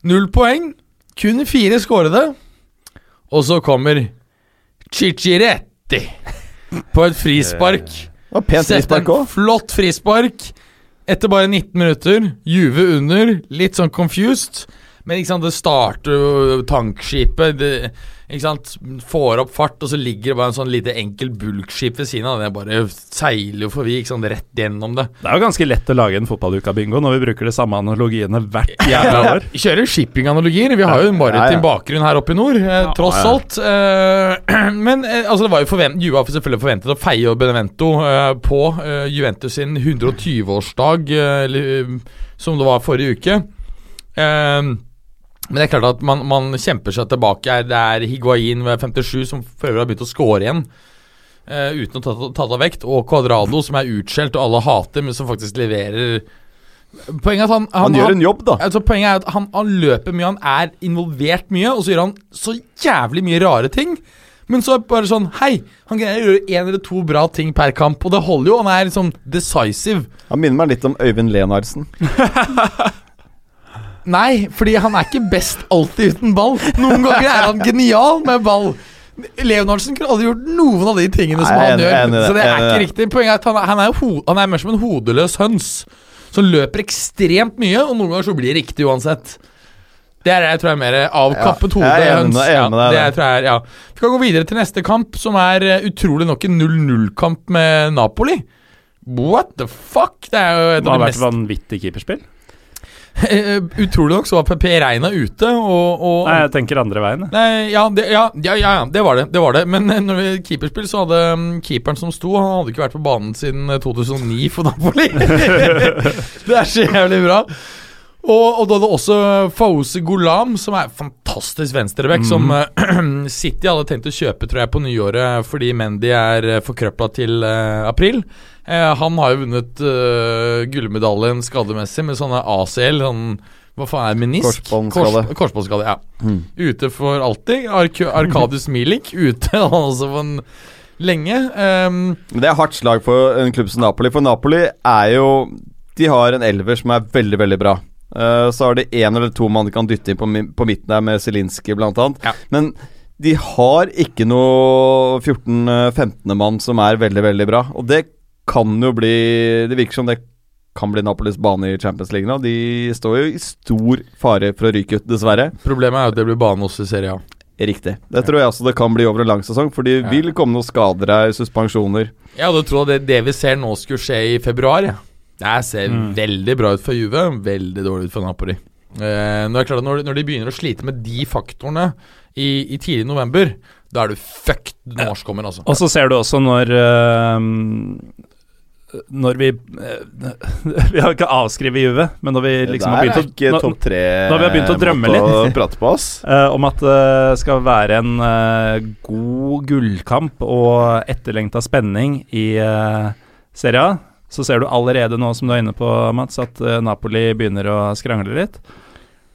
Null poeng. Kun fire skårede. Og så kommer Cicciretti på et frispark. Og pent frispark òg. flott frispark. Etter bare 19 minutter. Juve under. Litt sånn confused. Men ikke sant, det starter jo tankskipet. Det, ikke sant, Får opp fart, og så ligger det bare en sånn lite enkel bulkskip ved siden av. Det bare seiler jo forbi ikke sant, rett gjennom det. Det er jo ganske lett å lage en fotballuka-bingo når vi bruker de samme analogiene hvert jævla år. Vi kjører shippinganalogier. Vi har jo en maritim Ja, ja. bakgrunn her oppe i nord, eh, tross ja. alt. Eh, men eh, altså, det var jo forvent Juve har selvfølgelig forventet å feie Benevento eh, på eh, Juventus sin 120-årsdag, eh, eh, som det var forrige uke. Eh, men det er klart at man, man kjemper seg tilbake. Det er Higuain ved 57 som for øvrig har begynt å score igjen. Uh, uten å ta, ta av vekt. Og Cuadrado, som er utskjelt og alle hater, men som faktisk leverer Poenget er at han, Han gjør en jobb, da. Altså Poenget er at han, han løper mye, han er involvert mye, og så gjør han så jævlig mye rare ting. Men så er det bare sånn Hei, han greier å gjøre én eller to bra ting per kamp, og det holder jo. Han er liksom decisive. Han minner meg litt om Øyvind Lenardsen. Nei, fordi han er ikke best alltid uten ball. Noen ganger er han genial med ball. Leonardsen kunne aldri gjort noen av de tingene som Nei, han en, gjør. En, en, så det er ikke det. riktig. Poenget er at han, er- han, er, ho han er mer som en hodeløs høns. Som løper ekstremt mye, og noen ganger så blir det riktig uansett. Det er jeg tror jeg er mer avkappet Ja, jeg jeg med deg det tror jeg er, ja. Vi kan gå videre til neste kamp, som er eh, utrolig nok en 0-0-kamp med Napoli. What the fuck? Det er jo et av de Det av har vært vanvittig keeperspill. Eh, Utrolig nok så var PP Reina ute, og, og Nei, jeg tenker andre veien. Nei, ja, det, ja, ja, ja, det var det. det var det Men eh, når vi keeperspill, så hadde mm, keeperen som sto, Han hadde ikke vært på banen siden eh, 2009 for Napoli. det er så jævlig bra. Og, og da hadde også Fause Golam, som er fantastisk venstreback, som uh, City hadde tenkt å kjøpe, tror jeg, på nyåret fordi Mendy er uh, forkrøpla til uh, april. Eh, han har jo vunnet uh, gullmedaljen skademessig med sånne ACL, sånn Hva faen er menisk? Korsbåndskade. Kors, korsbåndskade, ja. Mm. Ute for alltid. Ark Arkadius Milik ute, han også for en lenge. Um, det er hardt slag for en klubb som Napoli. For Napoli er jo De har en elver som er veldig, veldig bra. Uh, så har de én eller to man kan dytte inn på, på midten der, med Zelinskyj annet. Ja. Men de har ikke noe 14-15. mann som er veldig, veldig bra. Og det kan jo bli Det virker som det kan bli Napolis bane i Champions League nå. De står jo i stor fare for å ryke ut, dessverre. problemet er jo at det blir bane også i Serie A. Riktig. Det tror jeg også det kan bli over en lang sesong, for det Ja. vil komme noen skader her, suspensjoner. Jeg hadde trodd at det, det vi ser nå skulle skje i februar. Ja. Det ser Mm. veldig bra ut for Juve, veldig dårlig ut for Napoli. Eh, når, når, når de begynner å slite med de faktorene i, i tidlig november, da er du fucked når mars kommer, altså. Og så ser du også når eh, Når vi eh, Vi har ikke avskrevet Juve, men når vi liksom har begynt å når, når vi har begynt å drømme litt. å prate på oss. Eh, om at det skal være en eh, god gullkamp og etterlengta spenning i uh, Serie A, så ser du allerede nå, som du er inne på, Mats, at eh, Napoli begynner å skrangle litt.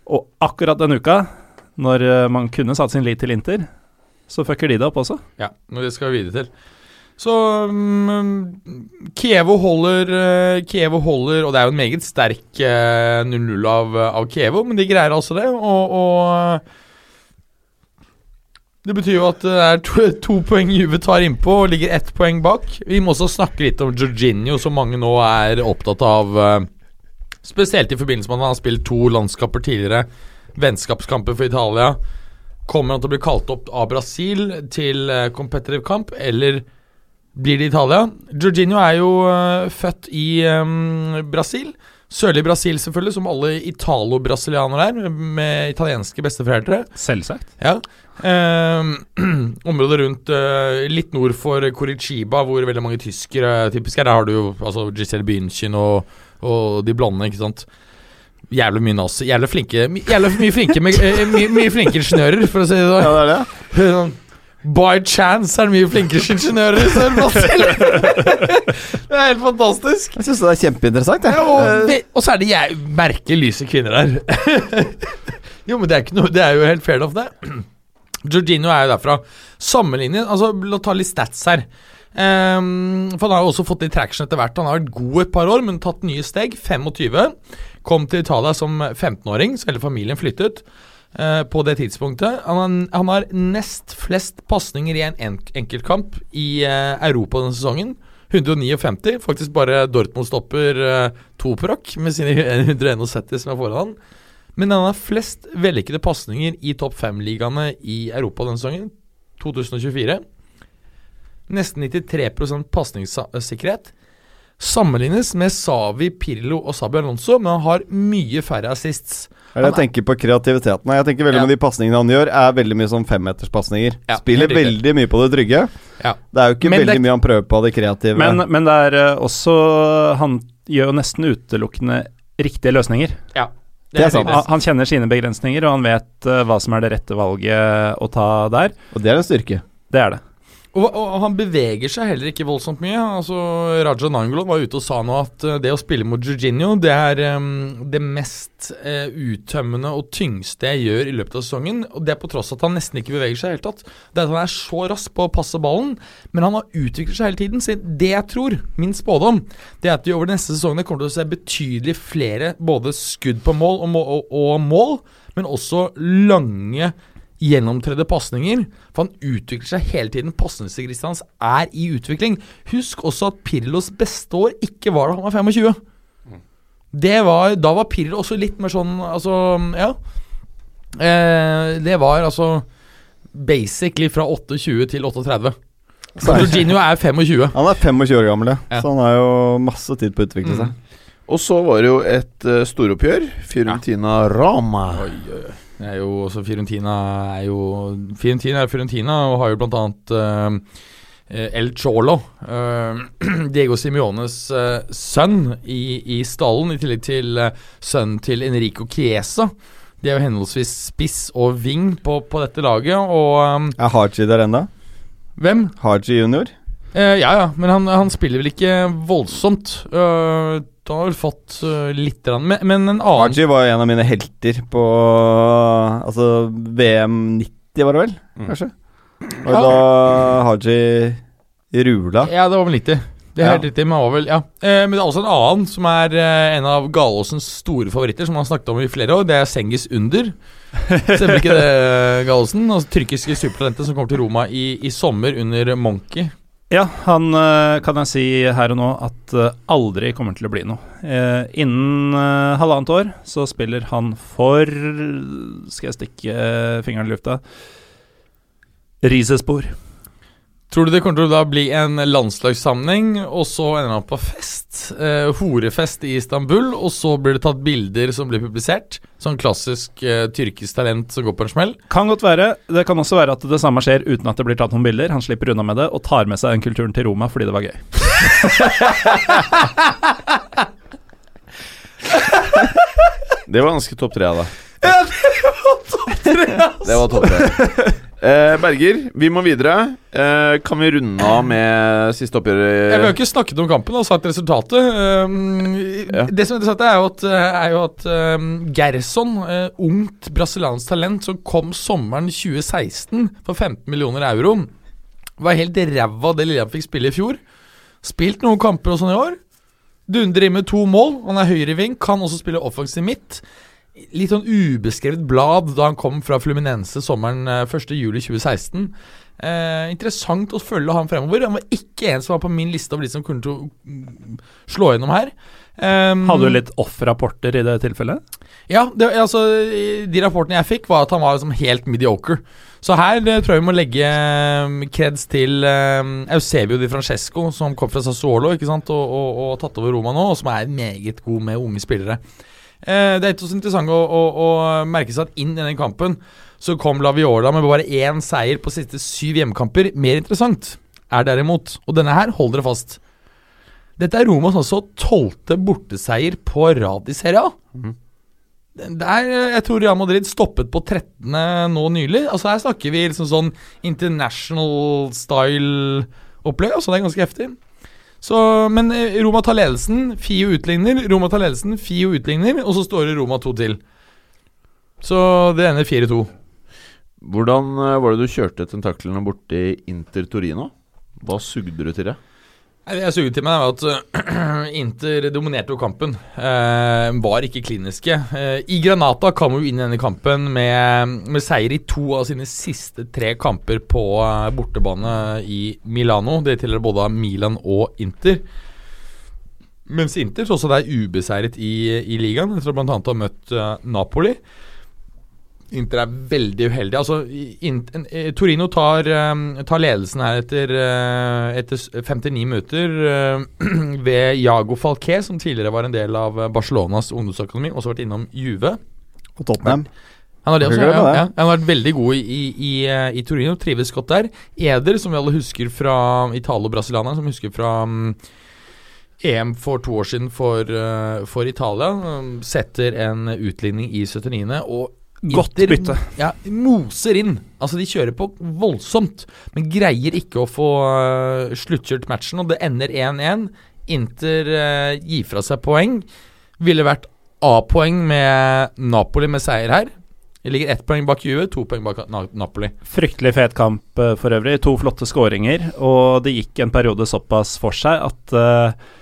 Og akkurat denne uka, når eh, man kunne satt sin lit til Inter, så fucker de det opp også. Ja, men det skal vi videre til. Så um, Kievo holder eh, Kievo holder, og det er jo en meget sterk eh, 0-0 av, av Kievo, men de greier altså det. Og, og det betyr jo at det er to, to poeng Juve tar innpå og ligger ett poeng bak. Vi må også snakke litt om Jorginho, som mange nå er opptatt av. eh, Spesielt i forbindelse med at han har spilt to landskamper tidligere. Vennskapskamper for Italia. Kommer han til å bli kalt opp av Brasil til eh, competitive kamp, eller blir det Italia? Jorginho er jo uh, født i um, Brasil. Sørlig Brasil, selvfølgelig, som alle italo-brasilianere er, med italienske besteforeldre. Selvsagt. Ja. Um, området rundt uh, litt nord for Coriciba, hvor veldig mange tyskere typisk er. Der har du jo altså, Giselle Bündchen og, og de blonde, ikke sant. Jævlig mye nazi. Jævlig flinke Jævlig mye flinke, med, uh, mye, mye flinke ingeniører, for å si det Ja, sånn. det er det. By chance er det mye flinkere ingeniører i Sør-Brasil! det er helt fantastisk. Jeg syns det er kjempeinteressant. Ja, og, Eh, og så er det jeg merkelig lyse kvinner her. jo, men det er, noe, det er jo helt fair enough, det. Georgino er jo derfra. Sammenlignet altså, La oss ta litt stats her. Um, for Han har jo også fått litt traction etter hvert. Han har vært god et par år, men tatt nye steg. 25. Kom til Italia som 15-åring, så hele familien flyttet eh, på det tidspunktet. Han han har nest flest pasninger i en enk enkeltkamp i eh, Europa denne sesongen. 159. Faktisk bare Dortmund stopper uh, Toprak med sine 171 som er foran han. Men han har flest vellykkede pasninger i topp fem-ligaene i Europa denne sesongen. 2024. Nesten 93% pasningssikkerhet. Sammenlignes med Savi, Pirlo og Sabi Alonso, men han har mye færre assists. Det jeg tenker på kreativiteten. Jeg tenker veldig Ja. med de pasningene han gjør, er veldig mye sånn femmeterspasninger. Ja, Spiller veldig mye på det trygge. Ja. Det er jo ikke Men det- veldig mye han prøver på av det kreative. Men, men det er eh, også Han gjør jo nesten utelukkende riktige løsninger. Ja. Det er sant. Han, han kjenner sine begrensninger, og han vet eh, hva som er det rette valget å ta der. og det er en styrke. Det er det. Og, og han beveger seg heller ikke voldsomt mye. Altså, Raja Nangolo var ute og sa nå at eh, det å spille mot Jorginho, det er um, det mest uh, uttømmende og tyngste jeg gjør i løpet av sesongen. Og det er på tross av at han nesten ikke beveger seg i det hele tatt. Det er at han er så rask på å passe ballen, men han har utviklet seg hele tiden. Så det jeg tror, min spådom, det er at vi over de neste sesongene kommer til å se betydelig flere både skudd på mål og, må og, og mål, men også lange gjennomtredde pasninger. For han utvikler seg hele tiden. Pasningsregisteret hans er i utvikling. Husk også at Pirlos beste år ikke var da han var 25. Det var, da var Pirlo også litt mer sånn Altså, ja. Eh, det var altså basically fra 28 til 38. Så Jorginho er 25. Han er 25 år gammel, ja. Ja. så han har jo masse tid på å utvikle seg. Og så var det jo et uh, storoppgjør. Fiorentina Rama. Oi, oi, oi. Er jo også Fiorentina er jo Fiorentina er Fiorentina og har jo blant annet eh, El Cholo. Uh, Diego Simiones uh, sønn i, i stallen, i tillegg til sønnen til Enrico Chiesa. De er jo henholdsvis spiss og wing på, på dette laget, og um, Er Haji der ennå? Hvem? Haji junior? Ja, ja, men han, han spiller vel ikke voldsomt. Uh, da har vel fått uh, litt. Men, men en annen Haji var en av mine helter på Altså VM 90, var det vel? Mm. Kanskje? Og Ja. da Haji Rula. Ja, det var vel 90. Det er helt riktig, men, var vel, ja. eh, men det er også en annen som er eh, en av Galåsens store favoritter, som han har snakket om i flere år. Det er Sengis Under. Stemmer ikke det, Galåsen? Altså, tyrkiske supertalentet som kommer til Roma i, i sommer under Monkey. Ja, han eh, kan jeg si her og nå at eh, aldri kommer til å bli noe. Eh, innen eh, halvannet år så spiller han for Skal jeg stikke eh, fingeren i lufta? Risespor. Tror du det kommer til å da bli en landslagssamling, og så ender han på fest? Eh, horefest i Istanbul, og så blir det tatt bilder som blir publisert? Sånn klassisk eh, tyrkisk talent som går på en smell? Kan godt være. Det kan også være at det samme skjer uten at det blir tatt noen bilder. Han slipper unna med det og tar med seg den kulturen til Roma fordi det var gøy. Det var ganske topp tre av deg. Det var topp tre. Eh, Berger, vi må videre. Eh, kan vi runde av med siste oppgjør? Jeg har jo ikke snakket om kampen og sagt resultatet. Um, Ja. Det som er interessant, er jo at, er jo at um, Gerson, uh, ungt brasiliansk talent som kom sommeren 2016 for 15 millioner euro, var helt ræva det lille han fikk spille i fjor. Spilt noen kamper og sånn i år. Dundrer inn med to mål. Han er høyreving, kan også spille offensiv midt. Litt sånn ubeskrevet blad da han kom fra Fluminense sommeren eh, 1.7.2016. Eh, interessant å følge han fremover. Han var ikke en som var på min liste over de som kunne mm, slå gjennom her. Um, Hadde du litt off-rapporter i det tilfellet? Ja, det, altså de rapportene jeg fikk, var at han var liksom helt mediocre. Så her det, tror jeg vi må legge kreds til um, Eusebio Di Francesco, som kom fra Sassuolo ikke sant? Og, og, og tatt over Roma nå, og som er meget god med unge spillere. Eh, det er ikke så interessant å, å, å merke seg at inn i den kampen så kom Laviola med bare én seier på siste syv hjemmekamper. Mer interessant er derimot, og denne her, hold dere fast Dette er Romas altså tolvte borteseier på rad i Serie A. Der, eh, jeg tror Real Madrid stoppet på 13. nå nylig. Altså Her snakker vi liksom sånn international style-opplegg. Altså Det er ganske heftig. Så, men eh, Roma tar ledelsen, Fio utligner. Roma tar ledelsen, Fio utligner, og så står det Roma to til. Så det ender 4-2. Hvordan eh, var det du kjørte tentaklene borti Inter Torino? Hva sugde du til det? Det jeg suget til meg, var at øh, Inter dominerte jo kampen. Eh, var ikke kliniske. Eh, I Granata kom jo inn i denne kampen med, med seier i to av sine siste tre kamper på eh, bortebane i Milano. Det tilhører både Milan og Inter. Mens Inter også er ubeseiret i, i ligaen, etter å ha møtt eh, Napoli. Inter er veldig uheldig. Altså, in, eh, Torino tar, eh, tar ledelsen her etter, eh, etter 59 minutter eh, ved Jago Falqué, som tidligere var en del av Barcelonas ungdomsøkonomi, også vært innom Juve. Og Tottenham. Han har, det også, glem ja, ja. han har vært veldig god i, i, i, Torino, trives godt der. Eder, som vi alle husker fra Italo-brasilianeren, som husker fra mm, EM for to år siden for, for Italia, um, setter en utligning i 79. og Godt Inter- bytte. Ja, moser inn. Altså, de kjører på voldsomt, men greier ikke å få uh, sluttkjørt matchen, og det ender 1-1. Inter uh, gir fra seg poeng. Ville vært A-poeng med Napoli med seier her. Det ligger ett poeng bak Juve, to poeng bak Na Napoli. Fryktelig fet kamp eh, for øvrig. To flotte skåringer. Og det gikk en periode såpass for seg at eh, eh,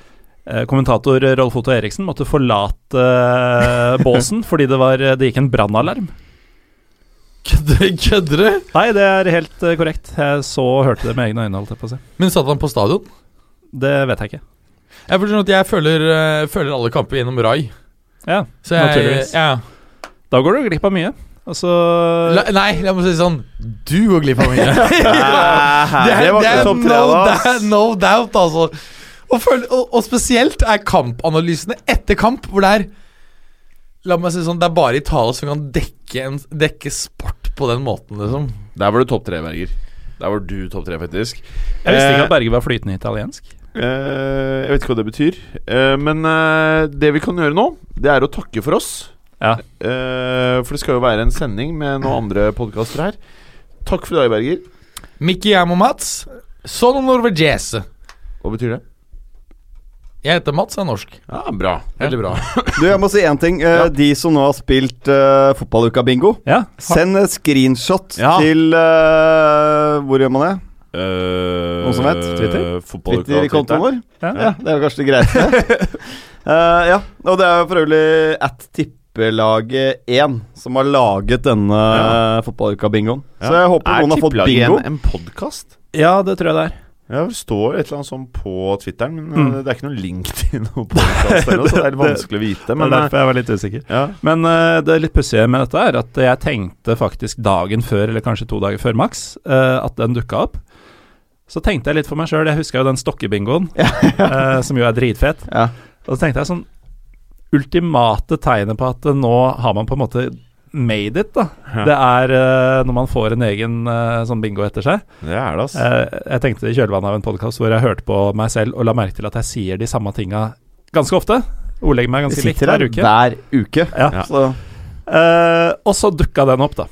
kommentator Rolf Otto Eriksen måtte forlate eh, båsen fordi det, var, det gikk en brannalarm. Kødder du? Nei, det er helt eh, korrekt. Jeg så og hørte det med egne øyne. holdt jeg på å si. Men satt han på stadion? Det vet jeg ikke. Jeg, jeg føler, eh, følger alle kamper gjennom Rai. Ja, Så jeg, Naturligvis. Ja. Da går du glipp av mye. Altså La, nei, la meg si det sånn Du går glipp av mye. det var ikke topp tre, no, da. doubt, no doubt, altså. Og, føl- og, og spesielt er kampanalysene etter kamp, hvor det er La meg si sånn, det er bare Italia som kan dekke, en, dekke sport på den måten, liksom. Der var du topp tre, Berger. Der var du topp tre, faktisk. Jeg visste ikke Eh, at Berger var flytende italiensk. Eh, jeg vet ikke hva det betyr. Eh, men eh, det vi kan gjøre nå, det er å takke for oss. Ja. Eh, for det skal jo være en sending med noen andre podkaster her. Takk for i dag, Berger. Mikki Jam og Mats. Sono norvegese. Hva betyr det? Jeg heter Mats, jeg er norsk. Ja, bra. Veldig bra. Du, jeg må si én ting. Eh, Ja. De som nå har spilt uh, fotballuka-bingo, Ja. send et screenshot Ja. til eh, Hvor gjør man det? Uh, Noen som vet? Twitter? Twitter Twitter-kontoen vår. Ja. Ja, det er jo kanskje det greieste. Eh, ja, og det er jo for øvrig at tippelaget 1 som har laget denne Ja. fotballuka-bingoen. Ja. Så jeg håper Er noen har fått Tippelaget bingo. En, en podkast? Ja, det tror jeg det er. Ja, det står et eller annet sånn på Twitteren, men Mm. uh, det er ikke noen link til noe podkast, så det er litt vanskelig å vite. Det er Men uh, derfor jeg var litt usikker. ja. Men uh, det litt pussige med dette er at jeg tenkte faktisk dagen før, eller kanskje to dager før maks, uh, at den dukka opp. Så tenkte jeg litt for meg sjøl, jeg huska jo den stokkebingoen, uh, som jo er dritfet. Ja. Og så tenkte jeg sånn Ultimate tegnet på at eh, nå har man på en måte made it, da. Ja. Det er uh, når man får en egen uh, sånn bingo etter seg. Det er det, altså. Uh, jeg tenkte i kjølvannet av en podkast hvor jeg hørte på meg selv og la merke til at jeg sier de samme tinga ganske ofte. Ordlegger meg ganske likt hver uke. hver uke. Ja. Ja. Så Eh, og så dukka den opp, da.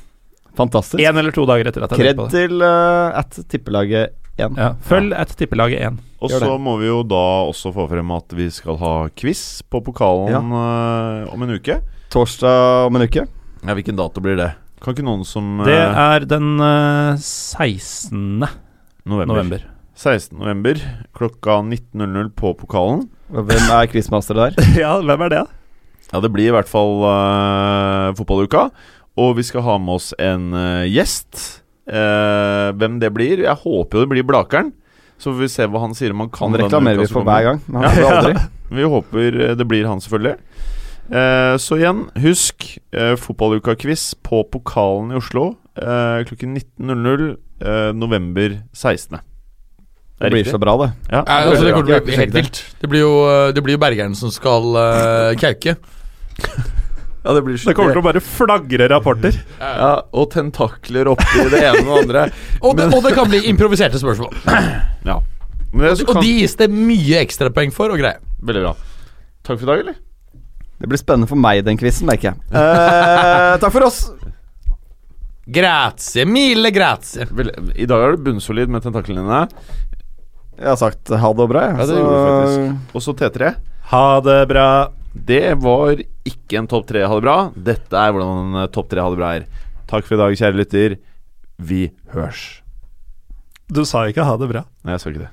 fantastisk. Én eller to dager etter at jeg Kred på det. til at tippelaget 1. Ja, følg et tippelaget 1. Og så må vi jo da også få frem at vi skal ha quiz på pokalen uh, om en uke. Torsdag om en uke. Ja, Hvilken dato blir det? Kan ikke noen som Det er den eh, 16. november. november. 16. november klokka 19.00 på pokalen. Og Hvem er quizmaster der? ja, hvem er det? Ja, det blir i hvert fall uh, fotballuka. Og vi skal ha med oss en eh, gjest. Eh, hvem det blir? Jeg håper jo det blir Blakeren. Så får vi se hva han sier om han kan Han reklamerer uka vi som for kommer. hver gang, men han får aldri. Vi håper eh, det blir han, selvfølgelig. Eh, så igjen, husk eh, fotballuka-quiz på Pokalen i Oslo eh, klokken 19.00 eh, november 16. Det blir så bra, det. Ja. Ja, altså, det kommer til å bli helt vilt. Det blir jo, det blir jo Bergeren som skal uh, kauke. ja, det blir så Det kommer til å bare flagre rapporter. ja, Og tentakler oppi det ene og det andre. Og det, og det kan bli improviserte spørsmål. Ja. Men det, så Og kan, de gis det mye ekstrapoeng for og greier. Veldig bra. Takk for i dag, eller? Det blir spennende for meg, den quizen, merker jeg. Eh, takk for oss. Grazie, mille grazie. Vel, I dag er du bunnsolid med tentaklene dine. Jeg har sagt ha det bra, jeg. Ja, det gjorde du faktisk. Og så T3. Ha det bra. Det var ikke en topp tre ha det bra. Dette er hvordan en topp tre ha det bra er. Takk for i dag, kjære lytter. Vi hørs. Du sa ikke ha det bra. Nei, jeg sa ikke det.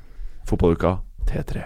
Fotballuka T3.